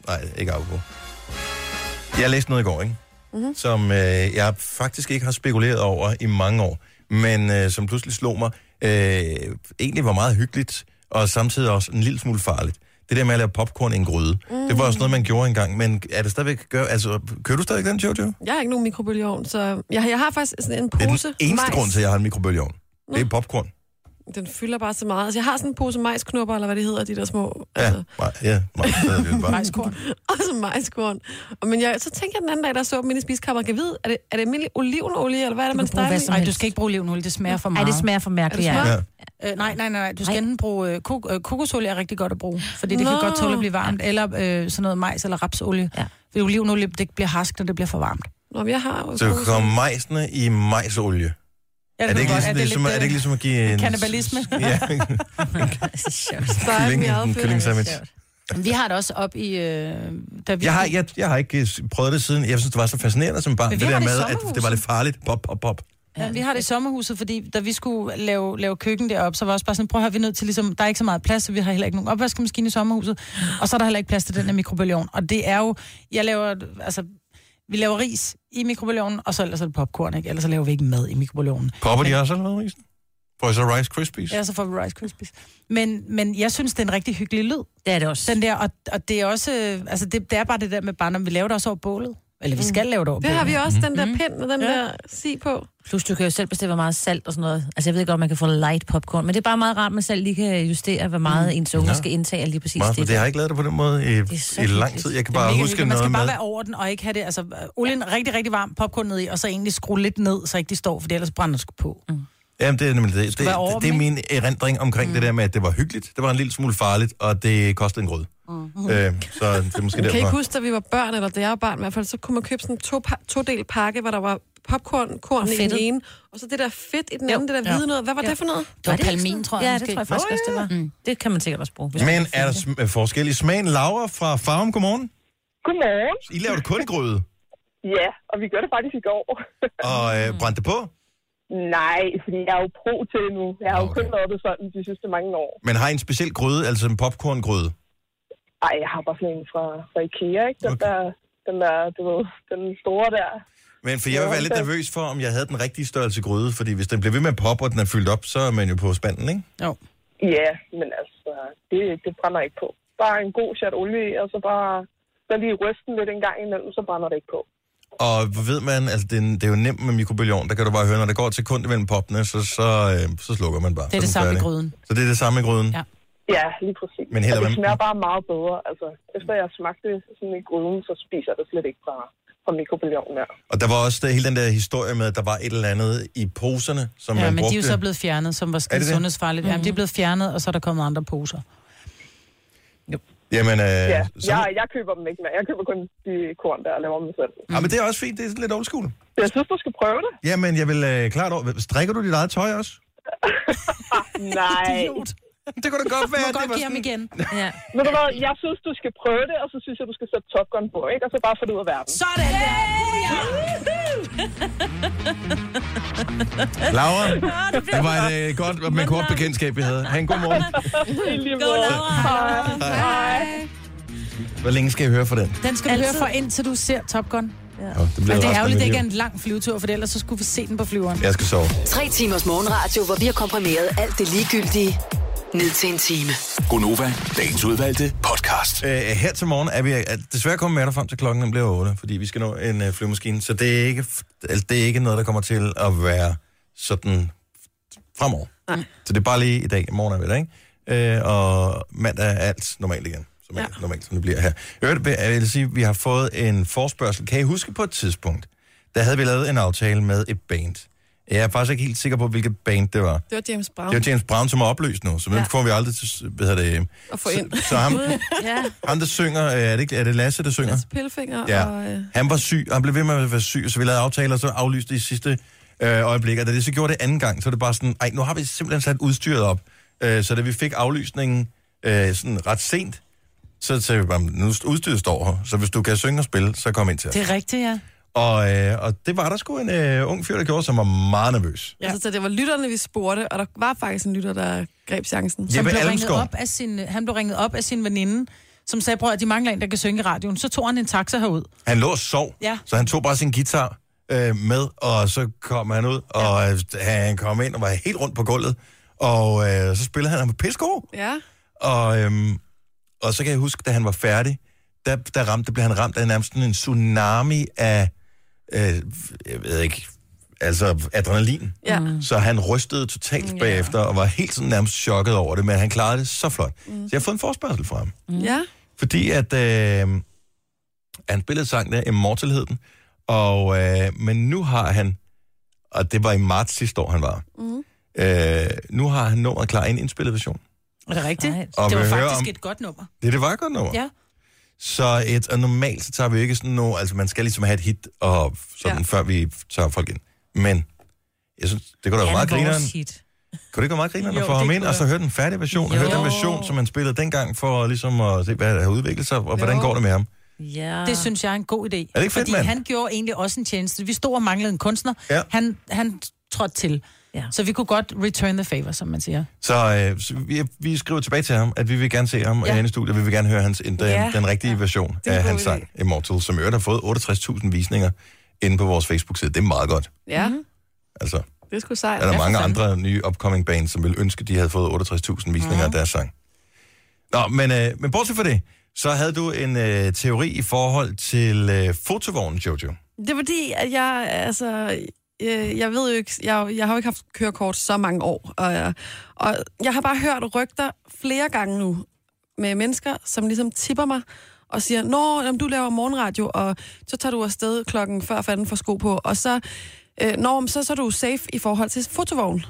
A: nej, ikke apropos. Jeg læste noget i går, ikke? Mm-hmm. Som øh, jeg faktisk ikke har spekuleret over i mange år, men øh, som pludselig slog mig, øh, egentlig var meget hyggeligt, og samtidig også en lille smule farligt. Det der med at lave popcorn i en gryde. Mm. Det var også noget, man gjorde engang, men er det stadigvæk... Gør, altså, kører du stadig den, Jojo?
B: Jeg har ikke nogen mikrobølgeovn, så jeg, jeg har faktisk sådan en
A: Det er
B: pose
A: den eneste
B: majs.
A: grund til, at jeg har en mikrobølgeovn. Det er popcorn.
B: Den fylder bare så meget. Altså, jeg har sådan en pose majsknupper, eller hvad det hedder, de der små...
A: Ja,
B: Altså,
A: nej, ja, nej, bare.
C: Majskorn.
B: også majskorn. Og, men jeg, så tænkte jeg den anden dag, der så dem inde i spiskammeret, kan vide, er det, er det almindelig olivenolie, eller hvad er det, man
D: kan bruge
B: steger
C: Nej, du skal ikke bruge olivenolie, det smager for meget.
D: det smager for mærkeligt,
B: Er det
D: ja.
A: Ja.
C: Øh, nej, nej, nej, nej. Du skal
D: Ej.
C: enten bruge øh, kok- øh, kokosolie er rigtig godt at bruge, fordi det kan
B: Nå.
C: godt tåle at blive varmt, eller øh, sådan noget majs eller rapsolie.
D: Ja.
C: Fordi olivenolie, det bliver harsk, når det bliver for varmt.
B: Nå, jeg har
A: Så kommer majsene i majsolie.
C: Ja,
A: Er det, ikke ligesom, ligesom, er det ikke ligesom at give en...
C: Kannibalisme?
A: Ja,
B: Stege dem i
A: kylling, sandwich.
C: Vi har det også op i... Øh, da vi
A: Jeg har, jeg, jeg har ikke øh, prøvet det siden. Jeg synes, det var så fascinerende som barn. Det der
C: det
A: med, at det var lidt farligt. Pop, pop, pop.
C: Ja, vi har det i sommerhuset, fordi da vi skulle lave, lave køkken deroppe, så var også bare sådan, prøv at høre, vi er nødt til ligesom, der er ikke så meget plads, så vi har heller ikke nogen opvaskemaskine i sommerhuset, og så er der heller ikke plads til den her mikrobølgeovn. Og det er jo, jeg laver, altså, vi laver ris i mikrobølgeovnen, og så ellers er det popcorn, ikke? Ellers så laver vi ikke mad i mikrobølgeovnen.
A: Popper de også eller noget, Risen? Får I så Rice Krispies?
C: Ja, så får vi Rice Krispies. Men, men jeg synes, det er en rigtig hyggelig lyd.
D: Det er det også.
C: Den der, og, og det er også, øh, altså det, det er bare det der med barndom, vi laver det også over bålet. Eller vi skal lave det over
B: Det
C: bålet.
B: har vi også, den der pind med den
C: Ja.
B: der si på.
D: Plus, du kan jo selv bestemme, hvor meget salt og sådan noget. Altså, jeg ved godt, man kan få light popcorn, men det er bare meget rart, at man selv lige kan justere, hvor meget mm. ens unge
A: Ja.
D: skal indtage lige præcis
A: Meget,
D: det.
A: det har jeg ikke lavet det på den måde i, i lang tid. Jeg kan
C: Det
A: bare huske
C: hyggeligt. Man
A: noget
C: skal bare
A: med...
C: være over den, og ikke have det, altså olien rigtig, rigtig varm, popcorn ned i, og så egentlig skrue lidt ned, så ikke de står, for ellers brænder det sgu på. Mm.
A: Jamen, det er nemlig det. Det, det, det er min erindring omkring mm. det der med, at det var hyggeligt. Det var en lille smule farligt, og det kostede en grød. Mm. Øh, så det er måske
B: Kan I ikke
A: derfor.
B: huske, da vi var børn, eller da jeg var barn i hvert fald, så kunne man købe sådan en to, to-del pakke, hvor der var popcorn, korn
D: Og
B: i den ene, og så det der fedt i den
D: Jo.
B: anden, det der
C: Ja.
B: hvide noget. Hvad var det for noget?
C: Det var palmin,
D: sådan?
C: tror jeg.
D: Ja, det tror jeg faktisk også, det var. Mm. Det kan man sikkert også bruge.
A: Men er der sm- øh, forskel i smagen? Laura fra Farum, godmorgen.
I: Godmorgen.
A: I laver det kun i gryde,
I: Ja, og vi gør det faktisk i går.
A: og øh, brændte det på.
I: Nej, fordi jeg er jo pro til det nu. Jeg har jo
A: Okay.
I: kun lavet det sådan de sidste mange år.
A: Men har I en speciel gryde, altså en popcorngryde?
I: Ej, jeg har bare sådan en fra, fra Ikea, ikke? Den,
A: Okay.
I: der, den der, du ved, den store der.
A: Men for jeg vil være lidt nervøs for, om jeg havde den rigtige størrelse gryde, fordi hvis den bliver ved med at poppe, og den er fyldt op, så er man jo på spanden, ikke?
C: Jo.
I: Ja, men altså, det, det brænder ikke på. Bare en god chat olie, og så bare så lige rysten lidt en gang imellem, så brænder det ikke på.
A: Og ved man, altså det, er- det er jo nemt med mikrobølgeovn, der kan du bare høre, når det går et sekund imellem poppene, så, så, øh, så slukker man bare.
C: Det er det
A: den
C: samme i gryden.
A: Så det er det samme i gryden?
C: Ja.
I: Ja, lige præcis.
A: Men heller
I: og det smager bare meget bedre. Altså, efter jeg smagte det sådan i gryden, så spiser jeg det slet ikke fra, fra mikrobølgeovnen.
A: Og der var også der, hele den der historie med, at der var et eller andet i poserne, som
C: Ja,
A: man
C: men
A: brugte.
C: de er jo så blevet fjernet, som var
A: det
C: skide
A: det?
C: sundhedsfarligt. Mm. Jamen, de er blevet fjernet, og så er der kommet andre poser.
A: Jamen, øh,
I: Ja,
A: så,
I: jeg, jeg køber dem ikke mere. Jeg køber kun de korn, der laver dem selv.
A: ja, men det er også fint, det er lidt old school.
I: Jeg synes, du skal prøve det.
A: Jamen, jeg vil øh, klart over... Strikker du dit eget tøj også?
I: Nej.
C: Idiot.
A: Det kunne da godt
C: Du
A: være,
C: må
A: at det
C: godt
A: var
C: give ham igen.
D: Ja.
I: Ved du hvad, jeg synes, du skal prøve det, og så synes jeg, du skal sætte Top Gun på, ikke? Og så bare få det ud af verden.
C: Sådan der!
A: Laura, det var et øh, godt, men kort bekendtskab, vi havde. Ha' en god morgen.
I: Lige måde. Hej. Hej.
A: Hvor længe skal jeg høre for den?
C: Den skal du høre for, indtil du ser Top Gun.
A: Ja. Oh, det
C: Men
A: bliver
C: det er ærgerligt, det ikke er en lang flyvetur, for ellers så skulle vi se den på flyveren.
A: Jeg skal sove.
G: Tre timers morgenradio, hvor vi har komprimeret alt det ligegyldige ned til en time.
F: Gonova, dagens udvalgte podcast.
A: Uh, her til morgen er vi er desværre kommet med dig frem til klokken den bliver 8, fordi vi skal nå en uh, flyvemaskine, så det er, ikke, altså, det er ikke noget, der kommer til at være sådan fremover.
B: Nej.
A: Så det er bare lige i dag. I morgen er vi der, ikke? Øh, og mandag er alt normalt igen. Som er
B: Ja.
A: normalt, som det bliver her. Vil, jeg vil sige, vi har fået en forspørgsel. Kan I huske på et tidspunkt, der havde vi lavet en aftale med et band. Jeg er faktisk ikke helt sikker på, hvilket band det var.
B: Det var James Brown
A: Det var James Brown, som er opløst nu, så ja. Får vi aldrig til, hvad hedder det,
B: at få ind.
A: så, så ham,
D: Ja.
A: ham, der synger, øh, er det, ikke- er det Lasse, der synger?
B: Lasse Pillefinger
A: Ja.
B: og... Øh,
A: Han var syg, og han blev ved med at være syg, så vi lavede aftaler, og så aflyste det i sidste øh, øjeblik. Og da det så gjorde det anden gang, så er det bare sådan, ej, nu har vi simpelthen sat udstyret op. Øh, så da vi fik aflysningen øh, sådan ret sent, så sagde vi bare, nu udstyret står her, så hvis du kan synge og spille, så kom ind til os.
C: Det er rigtigt, ja.
A: Og, øh, og det var der sgu en øh, ung fyr, der gjorde, som var meget nervøs.
B: ja. Altså, så det var lytterne, vi spurgte, og der var faktisk en lytter, der greb chancen.
C: Som
A: Jeppe
C: blev ringet
A: Almskov.
C: op af sin, han blev ringet op af sin veninde, som sagde, prøv at de mangler en, der kan synge i radioen. Så tog han en taxa herud.
A: Han lå og sov,
C: Ja.
A: så han tog bare sin guitar øh, med, og så kom han ud, og øh, han kom ind og var helt rundt på gulvet, og øh, så spillede han, han var pissegod.
B: Ja.
A: Og, øhm, og så kan jeg huske, da han var færdig, der, der, ramte, der blev han ramt af nærmest sådan en tsunami af, øh, jeg ved ikke, altså adrenalin.
B: Ja.
C: Mm.
A: Så han rystede totalt bagefter, og var helt sådan nærmest chokket over det, men han klarede det så flot. Mm. Så jeg har fået en forspørgsel fra ham.
B: Ja.
A: Fordi at øh, han spillede sang der, Immortal hed den, og, øh, men nu har han, og det var i marts sidste år, han var,
B: Mm.
A: øh, nu har han nummeret klar i en indspillet version.
C: Er det rigtigt?
D: Nej.
A: Og
C: det var faktisk
A: om-
C: et godt nummer.
A: Det, det var et godt nummer.
C: Ja.
A: Så et, og normalt så tager vi ikke sådan noget, altså man skal ligesom have et hit, og sådan, ja. Før vi tager folk ind. Men jeg synes, det kunne da være meget grineren.
D: hit.
A: Kunne det ikke være meget grineren at få ham ind, og så høre den færdige version, og høre den version, som man spillede dengang, for ligesom at se, hvad der har udviklet sig, og hvordan
B: Jo.
A: går det med ham.
D: Ja.
C: Det synes jeg er en god idé.
A: det ikke fedt,
C: Fordi
A: mand?
C: han gjorde egentlig også en tjeneste. Vi stod og manglede en kunstner.
A: Ja.
C: Han, han trådte til.
D: Ja.
C: Så vi kunne godt return the favor, som man siger.
A: Så, øh, så vi, vi skriver tilbage til ham, at vi vil gerne se ham
C: Ja.
A: ja. i studiet, vi vil gerne høre hans, den,
B: Ja.
A: den rigtige ja. version
B: er
A: af hans
B: idé.
A: sang, Immortal, som i øvrigt har fået 68.000 visninger inde på vores Facebook-side. Det er meget godt.
B: Ja,
A: Altså,
B: det skulle sejt.
A: er der
C: Ja,
A: mange andre nye upcoming bands, som vil ønske, de havde fået 68.000 visninger af deres sang. Nå, men, øh, men bortset fra det, så havde du en øh, teori i forhold til øh, fotovognen, Jojo.
B: Det er fordi, at jeg, altså, øh, jeg ved jo ikke, jeg, jeg har jo ikke haft kørekort så mange år, og, jeg- og jeg har bare hørt rygter flere gange nu med mennesker, som ligesom tipper mig og siger, Nå, jamen, du laver morgenradio, og så tager du afsted klokken før fanden får sko på, og så, øh, når så, så er du safe i forhold til fotovognen.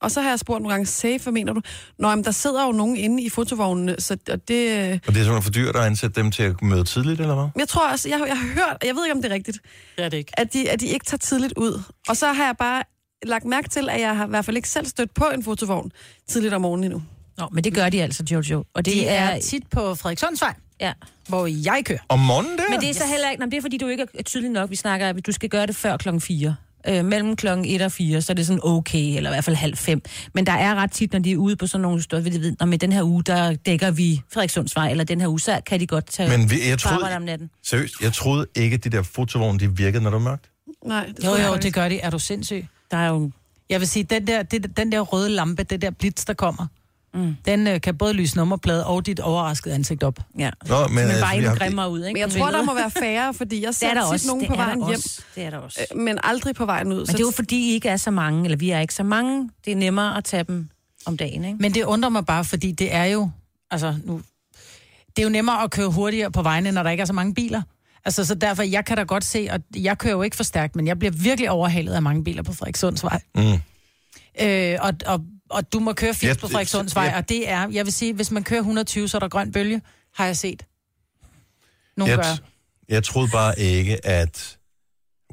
B: Og så har jeg spurgt nogle gange, safe, hvad mener du? Nå, jamen, der sidder jo nogen inde i fotovognene, så og det... øh,
A: Og det er simpelthen for dyrt at ansætte dem til at møde tidligt, eller hvad?
B: Jeg tror også, jeg, har- jeg har hørt, jeg ved ikke, om det er rigtigt,
C: Det er det ikke.
B: at de, at de ikke tager tidligt ud. Og så har jeg bare lagt mærke til, at jeg har i hvert fald ikke selv stødt på en fotovogn tidligt om morgenen endnu.
D: Nå, men det gør de altså, Jojo. Og det
C: De
D: er...
C: er tit på Frederikssundsvej,
D: Ja.
C: hvor jeg kører.
A: Om morgenen der?
D: Men det er så heller ikke... Nå, men det er fordi, du ikke er tydelig nok. Vi snakker, at du skal gøre det før klokken 4. Øh, mellem klokken 1 og 4, så er det sådan okay, eller i hvert fald halv fem. Men der er ret tit, når de er ude på sådan nogle steder, vil de at med den her uge, der dækker vi Frederikssundsvej, eller den her uge, så kan de godt tage
A: Men vi, jeg troede,
D: om natten.
A: seriøst, jeg troede ikke, at de der fotovogne, de virkede, når det var mørkt.
B: Nej, det
C: Jo, jo, det gør de. Er du sindssyg?
D: Der er jo...
C: Jeg vil sige, den der, det, den der røde lampe, det der blitz, der kommer, mm. den øh, kan både lyse nummerplade og dit overraskede ansigt op.
D: Ja.
A: Nå, men,
D: Men
A: altså,
D: bare endnu
A: har-
D: grimmere ud, ikke?
B: Men jeg tror, der må være færre, fordi jeg
D: er
B: ser
D: der
B: tit
D: også.
B: nogen
D: det
B: på
D: er
B: vejen hjem.
D: Det er der også.
B: øh, men aldrig på vejen ud.
D: Men det er jo fordi, I ikke er så mange, eller vi er ikke så mange. Det er nemmere at tage dem om dagen, ikke?
C: Men det undrer mig bare, fordi det er jo... Altså, nu, det er jo nemmere at køre hurtigere på vejene, når der ikke er så mange biler. Altså, så derfor, jeg kan da godt se, at jeg kører jo ikke for stærkt, men jeg bliver virkelig overhalet af mange biler på Frederikssundsvej.
A: Mm.
C: Øh, og, og, og du må køre 80
A: Ja,
C: på Frederikssundsvej,
A: ja.
C: og det er, jeg vil sige, hvis man kører 120, så er der grøn bølge, har jeg set. Nogle
A: Jeg,
C: gør.
A: jeg troede bare ikke, at...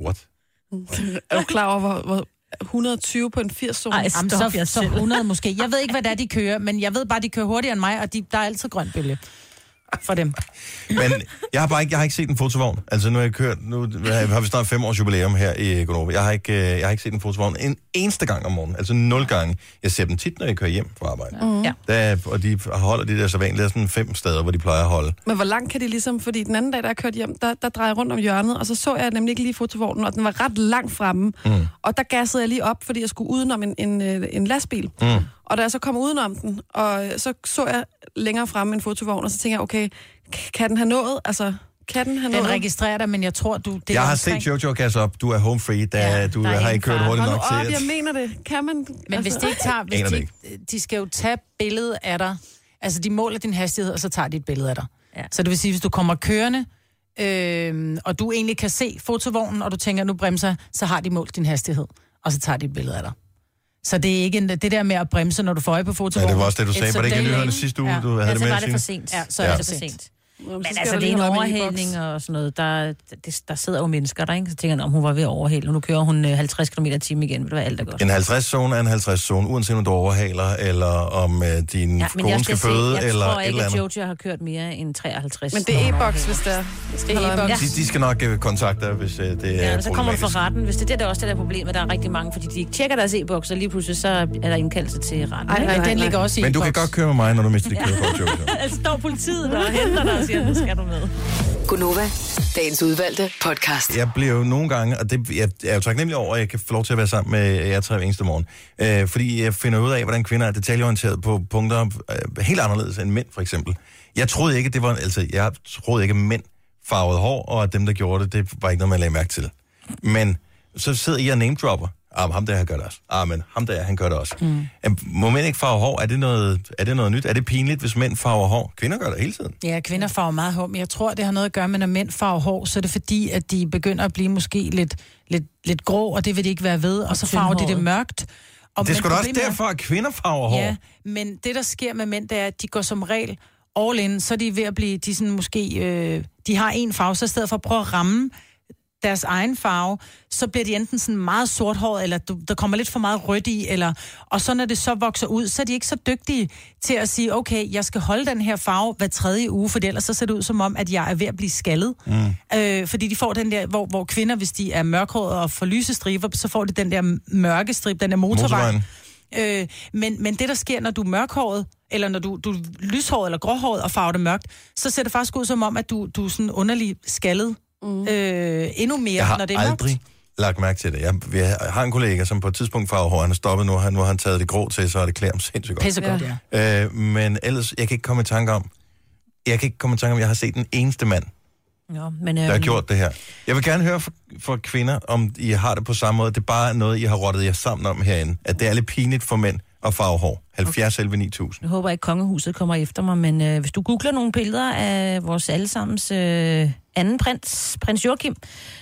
A: What?
B: Er du klar over, hvor, hvor 120 på en 80-zone?
D: Ej,
C: Jamen,
D: Stop jer
C: så, så
D: selv.
C: 100 måske. Jeg ved ikke, hvad det er, de kører, men jeg ved bare, de kører hurtigere end mig, og de, der er altid grøn bølge for dem.
A: Men jeg har bare ikke, jeg har ikke set en fotovogn. Altså nu har jeg kørt, nu har vi snart fem års jubilæum her i Gonova. Jeg har ikke, øh, jeg har ikke set en fotovogn en eneste gang om morgenen. Altså nul gange. Jeg ser dem tit, når jeg kører hjem fra arbejde.
B: Mhm.
D: Ja.
A: Der, og de holder de der så vanligt. Der er sådan fem steder, hvor de plejer at holde.
B: Men hvor langt kan de ligesom... Fordi den anden dag, da jeg kørte hjem, der, der drejede jeg rundt om hjørnet, og så så jeg nemlig ikke lige fotovognen, og den var ret langt fremme. Mm. Og der gassede jeg lige op, fordi jeg skulle udenom en, en, øh, en lastbil.
A: Mm.
B: Og da jeg så kom udenom den, og så så jeg længere fremme en fotovogn, og så tænkte jeg, okay, kan den have nået altså Kan den have
C: Den
B: noget?
C: registrerer dig, men jeg tror, du... Det
A: Jeg har
C: omkring-
A: set Jojo gas op. Du er home free, da
C: Ja,
A: du
C: er
A: har ikke kørt hurtigt nok
B: nu op,
A: til.
B: jeg mener det. Kan man...
C: Men hvis de ikke tager... Hvis de, ikke- de skal jo tage billedet af dig. Altså, de måler din hastighed, og så tager de et billede af dig.
D: Ja.
C: Så det vil sige, hvis du kommer kørende, øh, og du egentlig kan se fotovognen, og du tænker, nu bremser, så har de målt din hastighed, og så tager de et billede af dig. Så det er ikke en, det der med at bremse, når du får øje på
A: Ja,
C: fotovognen.
A: det var også det, du sagde. Var det ikke i nyhederne sidste uge,
C: Ja.
A: du havde
D: Ja,
A: det med?
D: var det for sent.
C: Ja, så
D: ja.
C: er det
D: for sent.
B: Jamen,
D: Men altså,
B: der
D: det er
B: lige
D: en overhældning og sådan noget. Der, det, der sidder jo mennesker der, ikke? Så tænker jeg, om hun var ved at overhale, og nu kører hun øh, 50 km i timen igen. Vil det være alt er godt?
A: En 50-zone er en 50-zone, uanset om du overhaler, eller om øh, din
D: Ja, men
A: kone
D: jeg
A: skal føde,
D: jeg
A: eller
D: tror
A: et
D: ikke,
A: eller
D: at
A: andet.
D: Jojo har kørt mere end 53.
B: Men det er e-boks, hvis det er.
C: Det er e-boks.
A: De, de skal nok øh, kontakte dig, hvis øh, det
D: Ja,
A: er
D: men så kommer du for retten. Hvis det er det, der er også det der problem, at der er rigtig mange, fordi de ikke tjekker deres e-boks, og lige pludselig så er der indkaldelse til retten.
B: Ej,
D: ikke?
B: nej,
C: Men den
B: nej.
C: ligger også i
A: Men du kan godt køre med mig, når du mister dit kørekort, Jojo.
D: Altså står politiet der og henter dig siger, nu skal du med.
G: Gunova, dagens udvalgte podcast.
A: Jeg bliver jo nogle gange, og det, jeg er jo taknemmelig over, at jeg kan få lov til at være sammen med jer tre hver eneste morgen. Øh, fordi jeg finder ud af, hvordan kvinder er detaljeorienteret på punkter øh, helt anderledes end mænd, for eksempel. Jeg troede ikke, det var, altså, jeg troede ikke, at mænd farvede hår, og at dem, der gjorde det, det var ikke noget, man lagde mærke til. Men så sidder I og name-dropper. Ah, ham der, han gør det også. Ah, men ham der, han gør det også. Mm. Må mænd ikke farve hår? Er det, noget, er det noget nyt? Er det pinligt, hvis mænd farver hår? Kvinder gør det hele tiden.
C: Ja, kvinder farver meget hår, men jeg tror, det har noget at gøre med, når mænd farver hår, så er det fordi, at de begynder at blive måske lidt, lidt, lidt grå, og det vil de ikke være ved, og så farver de det mørkt. Og
A: Det er sgu da også
C: er-
A: derfor, at kvinder farver hår.
C: Ja, men det, der sker med mænd, det er, at de går som regel all in, så er de ved at blive, de sådan måske, øh, de har en farve, så i stedet for at prøve at ramme deres egen farve, så bliver de enten sådan meget sorthåret, eller der kommer lidt for meget rødt i, eller, og så når det så vokser ud, så er de ikke så dygtige til at sige, okay, jeg skal holde den her farve hver tredje uge, for ellers så ser det ud som om, at jeg er ved at blive skaldet. Mm. Øh, fordi de får den der, hvor, hvor kvinder, hvis de er mørkhårede og får lyse striber, så får de den der mørke strip, den der motorvej.
A: Motorvejen.
C: Øh, men, men det, der sker, når du er mørkhåret, eller når du, du er lyshåret eller gråhåret og farver det mørkt, så ser det faktisk ud som om, at du, du er sådan underlig skaldet mm. øh, endnu mere,
A: Jeg har
C: når det er
A: aldrig
C: mørkt.
A: lagt mærke til det. Jeg, jeg har en kollega, som på et tidspunkt farver hår. Han er stoppet nu. Han, nu har han taget det grå til, så er det klæder ham sindssygt godt.
C: Pisse godt, ja.
A: Øh, men ellers, jeg kan ikke komme i tanke om, jeg kan ikke komme i tanke om, jeg har set den eneste mand,
D: Jo, men, øhm,
A: der har gjort det her. Jeg vil gerne høre fra, fra kvinder, om I har det på samme måde. Det er bare noget, I har rottet jer sammen om herinde. At det er lidt pinligt for mænd at farve hår. 70 11 9000.
D: Jeg håber ikke, kongehuset kommer efter mig, men øh, hvis du googler nogle billeder af vores allesammens øh, anden prins, prins Joachim,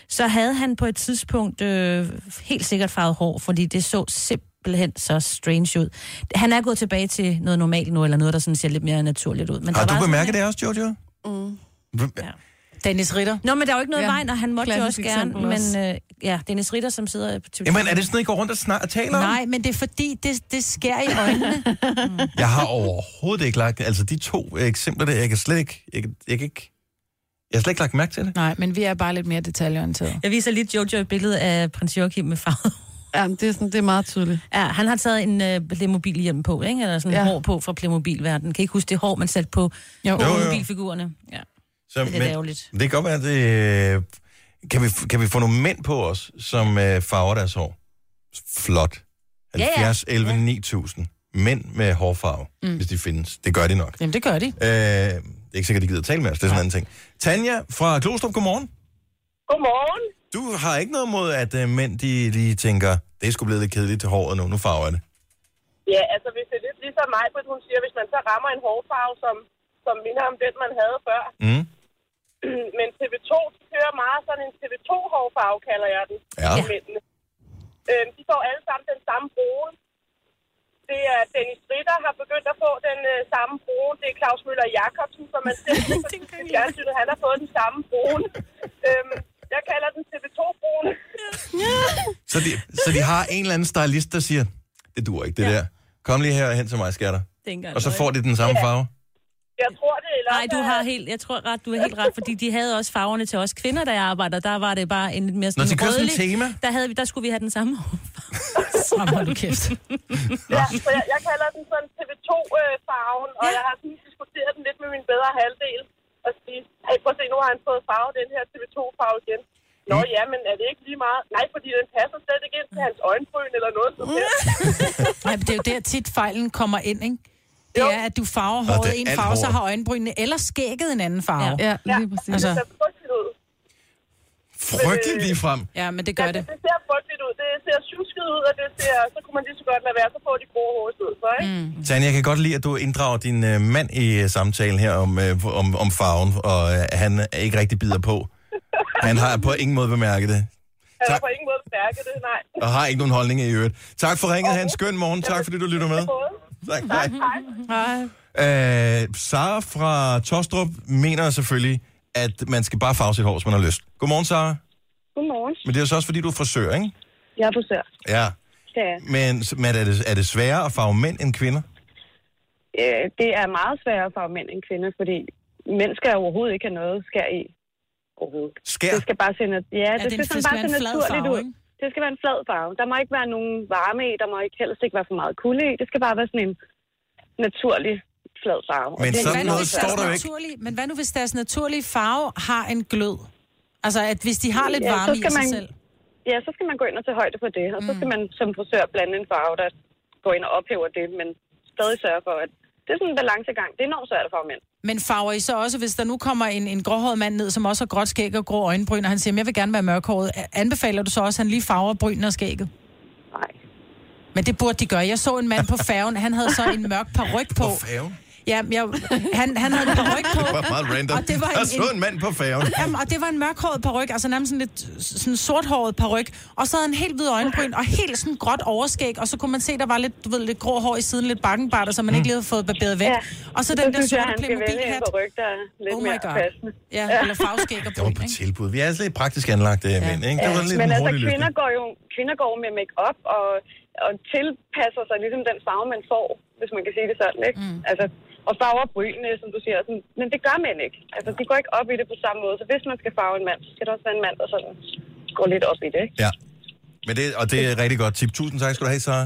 D: så havde han på et tidspunkt øh, helt sikkert farvet hår, fordi det så simpelthen så strange ud. Han er gået tilbage til noget normalt nu, eller noget, der sådan ser lidt mere naturligt ud. Men
A: Har
D: der
A: du bemærket
D: sådan,
A: det også, Jojo?
B: Mm.
D: Ja.
C: Dennis Ritter.
D: Nå, men der er jo ikke noget
B: Ja,
D: vejen, og han måtte jo også gerne.
B: også.
D: Men øh, ja, Dennis Ritter, som sidder på TV.
A: Jamen, er det sådan, I går rundt og, snak- og taler om?
C: Nej, men det er fordi, det, det skærer i øjnene.
A: Jeg har overhovedet ikke lagt... Altså, de to eksempler der, jeg kan slet ikke... Jeg, kan- jeg, kan ikke jeg har slet ikke lagt mærke til det.
C: Nej, men vi er bare lidt mere detaljeorienterede.
D: Jeg viser lige Jojo et billede af prins Joachim med farvet
B: Ja, det er, sådan, det er meget tydeligt.
D: Ja, han har taget en uh, Playmobil hjem på, ikke? Eller sådan ja. Hår på fra Playmobil-verdenen. Kan I ikke huske det hår, man satte på
C: Jo.
A: Jo, jo.
D: Playmobil-figurerne? Ja,
A: Så,
D: det er lidt ærgerligt.
A: det kan godt være, at det... øh, Kan vi, kan vi få nogle mænd på os, som øh, farver deres hår? Flot.
D: Ja, ja.
A: 70, 11, 9000. Mænd med hårfarve, mm. hvis de findes. Det gør de nok.
C: Jamen, det gør de.
A: Øh, det er ikke sikkert, de gider tale med os. Det er sådan en anden ting. Tanja fra Klostrup, godmorgen.
I: Godmorgen.
A: Du har ikke noget mod, at øh, mænd de lige tænker, det er sgu blevet lidt kedeligt til håret nu, nu farver jeg det.
I: Ja, altså hvis det er lidt ligesom mig, hun siger, hvis man så rammer en hårfarve, som, som minder om den, man havde før.
A: Mm.
I: Men TV2 de kører meget sådan en TV2-hårfarve, kalder jeg den.
A: Ja.
I: mændene. Øhm, de får alle sammen den samme brune. Det er Dennis Ritter har begyndt at få den øh, samme brune. Det er Claus Møller Jacobsen, som man ser på fjernsynet. Han har fået den samme brune. øhm, jeg kalder den TV2-brune.
A: Så, de, så de har en eller anden stylist, der siger, det duer ikke, det ja. der. Kom lige her hen til mig, skatter. Og så får de den samme farve.
I: Jeg tror
D: Nej, du har helt, jeg tror ret, du er helt ret, fordi de havde også farverne til os kvinder, der arbejder. Der var det bare en lidt mere
A: Når
D: sådan
A: de kører sådan et
D: rødlig.
A: tema.
D: Der, havde vi, der skulle vi have den samme.
C: Jamen, hold kæft.
I: Ja, så jeg, jeg kalder den sådan TV2-farven, og jeg har sådan diskuteret den lidt med min bedre halvdel. Og sige, hey, prøv at se, nu har han fået farve, den her TV2-farve igen. Nå ja, men er det ikke lige meget? Nej, fordi den passer slet ikke ind til hans øjenbryn eller noget som helst.
C: Nej, men det er jo der tit fejlen kommer ind, ikke? Det
I: Jo.
C: er, at du farver
A: er
C: håret en farve, så
A: hår.
C: har øjenbrynene eller skægget en anden farve.
B: Ja,
I: Ja,
B: lige præcis.
C: Altså-
A: frygteligt lige frem.
C: Ja, men det gør det.
I: Det ser frygteligt ud. Det ser tjusket ud, og det ser, så kunne man lige så godt lade være, så får de grå hår i stedet for, ikke? Mm.
A: Tanja, jeg kan godt lide, at du inddrager din øh, mand i øh, samtalen her om, øh, om, om farven, og øh, han ikke rigtig bider på. Han har på ingen måde bemærket det,
I: Jeg har på ingen måde mærket det, nej.
A: og har ikke nogen holdning i øvrigt. Tak for ringet. Ha' en skøn morgen. Tak fordi du lytter med. Tak. Hej.
B: Hej.
A: Øh, Sara fra Tostrup mener selvfølgelig, at man skal bare farve sit hår, hvis man har lyst. Godmorgen, Sara.
J: Godmorgen.
A: Men det er jo så også, fordi du er frisør, ikke?
J: Jeg er frisør.
A: Ja.
J: Det er.
A: Men, men er, det, er det sværere at farve mænd end kvinder?
J: Øh, det er meget sværere for mænd end kvinder, fordi mænd skal overhovedet ikke have noget skær i. Overhovedet.
A: Skær?
J: Det skal bare se, ja,
C: Ja,
J: det,
C: det
J: skal bare se naturligt
C: farve,
J: ud.
C: ikke?
J: Det skal være en flad farve. Der må ikke være nogen varme i, der må ikke helst ikke være for meget kulde i. Det skal bare være sådan en naturlig flad farve.
A: Men
J: det er
A: sådan noget står der jo ikke.
C: Naturlige, men hvad nu, hvis deres naturlige farve har en glød? Altså, at hvis de har lidt
J: Ja,
C: varme i sig
J: man-
C: selv.
J: Ja, så skal man gå ind og tage højde for det. Og så skal man som frisør blande en farve, der går ind og ophæver det, men stadig sørge for, at det er sådan en balancegang. Det er enormt svært for mænd.
C: Men farver I så også, hvis der nu kommer en, en gråhåret mand ned, som også har gråt skæg og grå øjenbryn, og han siger, "Men jeg vil gerne være mørkhåret, anbefaler du så også, at han lige farver brynene og skægget?
J: Nej.
C: Men det burde de gøre. Jeg så en mand på færgen, han havde så en mørk paryk på.
A: På færgen?
C: Ja, jeg, han, han havde en paryk på.
A: Det var meget random.
C: Og det var en,
A: så en mand på færgen.
C: Jamen, og det var en mørkhåret paryk, altså nærmest sådan lidt sådan sorthåret paryk. Og så havde han helt hvid øjenbryn og helt sådan gråt overskæg, og så kunne man se, der var lidt, du ved, lidt grå hår i siden, lidt bakkenbarter, som man ikke lige havde fået barberet væk.
J: Ja.
C: Og så
J: Så
C: den der
J: synes jeg,
C: sorte
J: han skal vælge en
C: Playmobil-hat.
J: der er
C: Oh my
J: mere
C: God.
J: passende.
C: Ja, eller farveskæg og
A: Det var
C: bryn,
A: på
C: ikke?
A: tilbud. Vi er altså lidt praktisk anlagt, ja. mænd, ikke? Det var lidt
J: Men
A: en
J: altså, kvinder
A: løsning.
J: går jo kvinder går med make-up og, og tilpasser sig ligesom den farve, man får, hvis man kan sige det sådan, ikke? Mm. Altså, og farver brynene, som du siger. Sådan, men det gør mænd ikke. Altså, de går ikke op i det på samme måde. Så hvis man skal farve en mand, så skal det også være en mand, der sådan går lidt op i det, ikke?
A: Ja. Men det, og det er et rigtig godt tip. Tusind tak skal du have, Sara.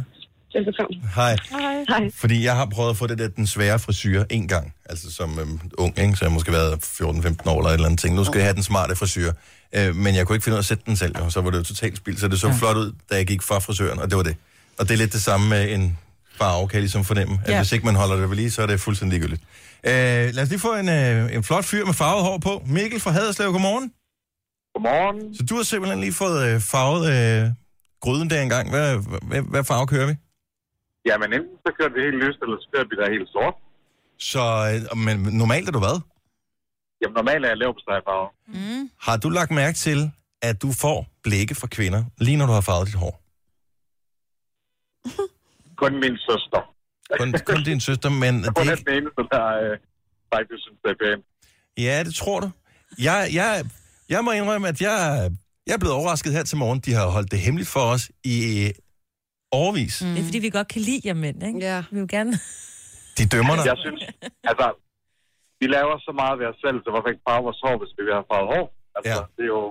J: Velbekomme.
A: Hej.
J: Hej. Hej.
A: Fordi jeg har prøvet at få det der, den svære frisyr en gang. Altså som øhm, ung, ikke? så jeg måske været 14-15 år eller et eller andet ting. Nu skal jeg have den smarte frisyr. Øh, men jeg kunne ikke finde ud af at sætte den selv, jo. så var det jo totalt spild. Så det så flot ud, da jeg gik fra frisøren, og det var det. Og det er lidt det samme med en farve, kan jeg ligesom fornemme. At
C: Ja.
A: hvis ikke man holder det ved lige, så er det fuldstændig ligegyldigt. Øh, lad os lige få en, øh, en flot fyr med farvet hår på. Mikkel fra Haderslev, godmorgen.
H: Godmorgen.
A: Så du har simpelthen lige fået øh, farvet øh, gryden der engang. Hvad, hvad, hvad farve kører vi?
H: Jamen, enten så kører vi helt lyst, eller så kører vi der helt sort.
A: Så, øh, men normalt er du hvad?
H: Jamen, normalt er jeg lav på farve.
C: Mm.
A: Har du lagt mærke til, at du får blikke fra kvinder, lige når du har farvet dit hår?
H: Kun min søster.
A: Kun, kun din søster, men det
H: Hun
A: er ikke...
H: den eneste, der øh, faktisk synes, det er pænt.
A: Ja, det tror du. Jeg, jeg, jeg må indrømme, at jeg, jeg er blevet overrasket her til morgen. De har holdt det hemmeligt for os i øh, overvis.
D: Det er fordi, vi godt kan lide jer mænd, ikke?
B: Ja.
D: Vi vil gerne...
A: De dømmer dig.
H: Jeg synes, altså, vi laver så meget ved os selv, så hvorfor ikke farve vores hår, hvis vi vil have farvet hår? Altså,
A: Ja.
H: det er jo...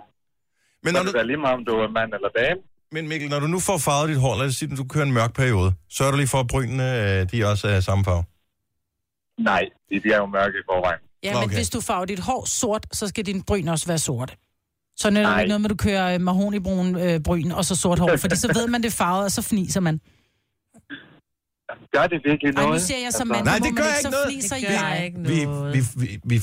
A: Men når
H: når
A: du,
H: det er lige meget, om du er mand eller dame.
A: Men Mikkel, når du nu får farvet dit hår, lad os sige, at du kører en mørk periode, sørger du lige for, at brynene øh, de også er samme farve.
H: Nej, de, de er jo mørke i forvejen.
C: Ja, men
A: Okay.
C: hvis du farver dit hår sort, så skal din bryn også være sorte. Så når det ikke noget med, at du kører øh, mahonibrun øh, bryn og så sort hår, fordi så ved man, det er farvet, og så fniser man.
H: Gør det virkelig
C: Ej,
H: noget?
C: nu siger jeg som
H: Altså,
C: mand,
A: Nej, det
C: man
A: gør
C: ikke,
A: ikke
C: så
A: noget.
C: fniser
D: Det gør
C: jeg.
D: ikke
A: Vi,
D: noget.
A: vi, vi, vi,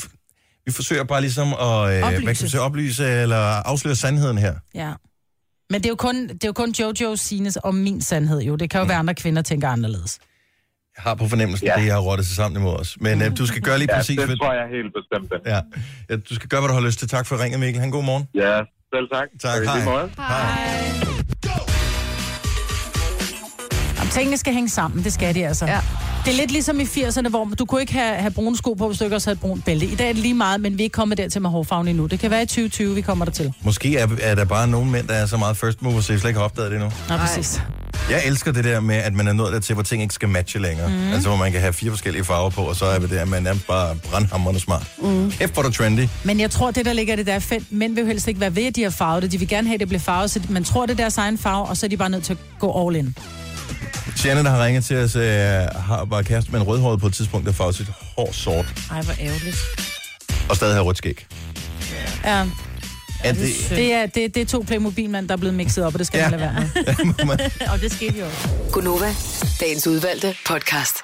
A: vi forsøger bare ligesom at øh, hvad kan man sige, oplyse eller afsløre sandheden her.
C: Ja. Men det er jo kun, det er jo kun Jojo Sines og min sandhed jo. Det kan jo være andre kvinder, der tænker anderledes.
A: Jeg har på fornemmelsen, ja.
H: Ja.
A: det har rottet sig sammen imod os. Men øh, du skal gøre lige
H: Ja,
A: præcis,
H: det
A: hvad,
H: tror jeg helt bestemt. det.
A: ja, ja, du skal gøre, hvad du har lyst til. Tak for ringet, Mikkel. Han god morgen.
H: Ja, selv tak.
A: Tak, hej.
H: lige måde.
C: Jamen, tingene skal hænge sammen, det skal de altså.
B: Ja.
C: Det er lidt ligesom i 80'erne, hvor du kunne ikke have, have brune sko på, hvis du ikke også havde brunt bælte. I dag er det lige meget, men vi er ikke kommet dertil med hårfarven endnu. Det kan være i 2020, vi kommer der til.
A: Måske er, er der bare nogle mænd, der er så meget first mover, så jeg slet ikke har opdaget det endnu.
C: Nå, præcis.
A: Jeg elsker det der med, at man er nået dertil, hvor ting ikke skal matche længere. Mm. Altså, hvor man kan have fire forskellige farver på, og så er det der, at man er bare brandhammerende smart. Mm. Kæft, hvor er trendy.
C: Men jeg tror, det der ligger i det der fedt, mænd vil jo helst ikke være ved, at de har farvet det. De vil gerne have, at det bliver farvet, så man tror, det er deres egen farve, og så er de bare nødt til at gå all in.
A: Janne, der har ringet til os, øh, har, var kæreste med en rødhåret på et tidspunkt, der farvede sit hår sort,
D: Ej, hvor ærgerligt.
A: og stadig har rødt skæg.
C: Ja,
A: Er det,
C: det er, det, det er to Playmobil-mand, der er blevet mixet op, og det skal
A: Ja.
C: man lade være med.
D: Og det skete jo også.
G: Gunova, dagens udvalgte podcast.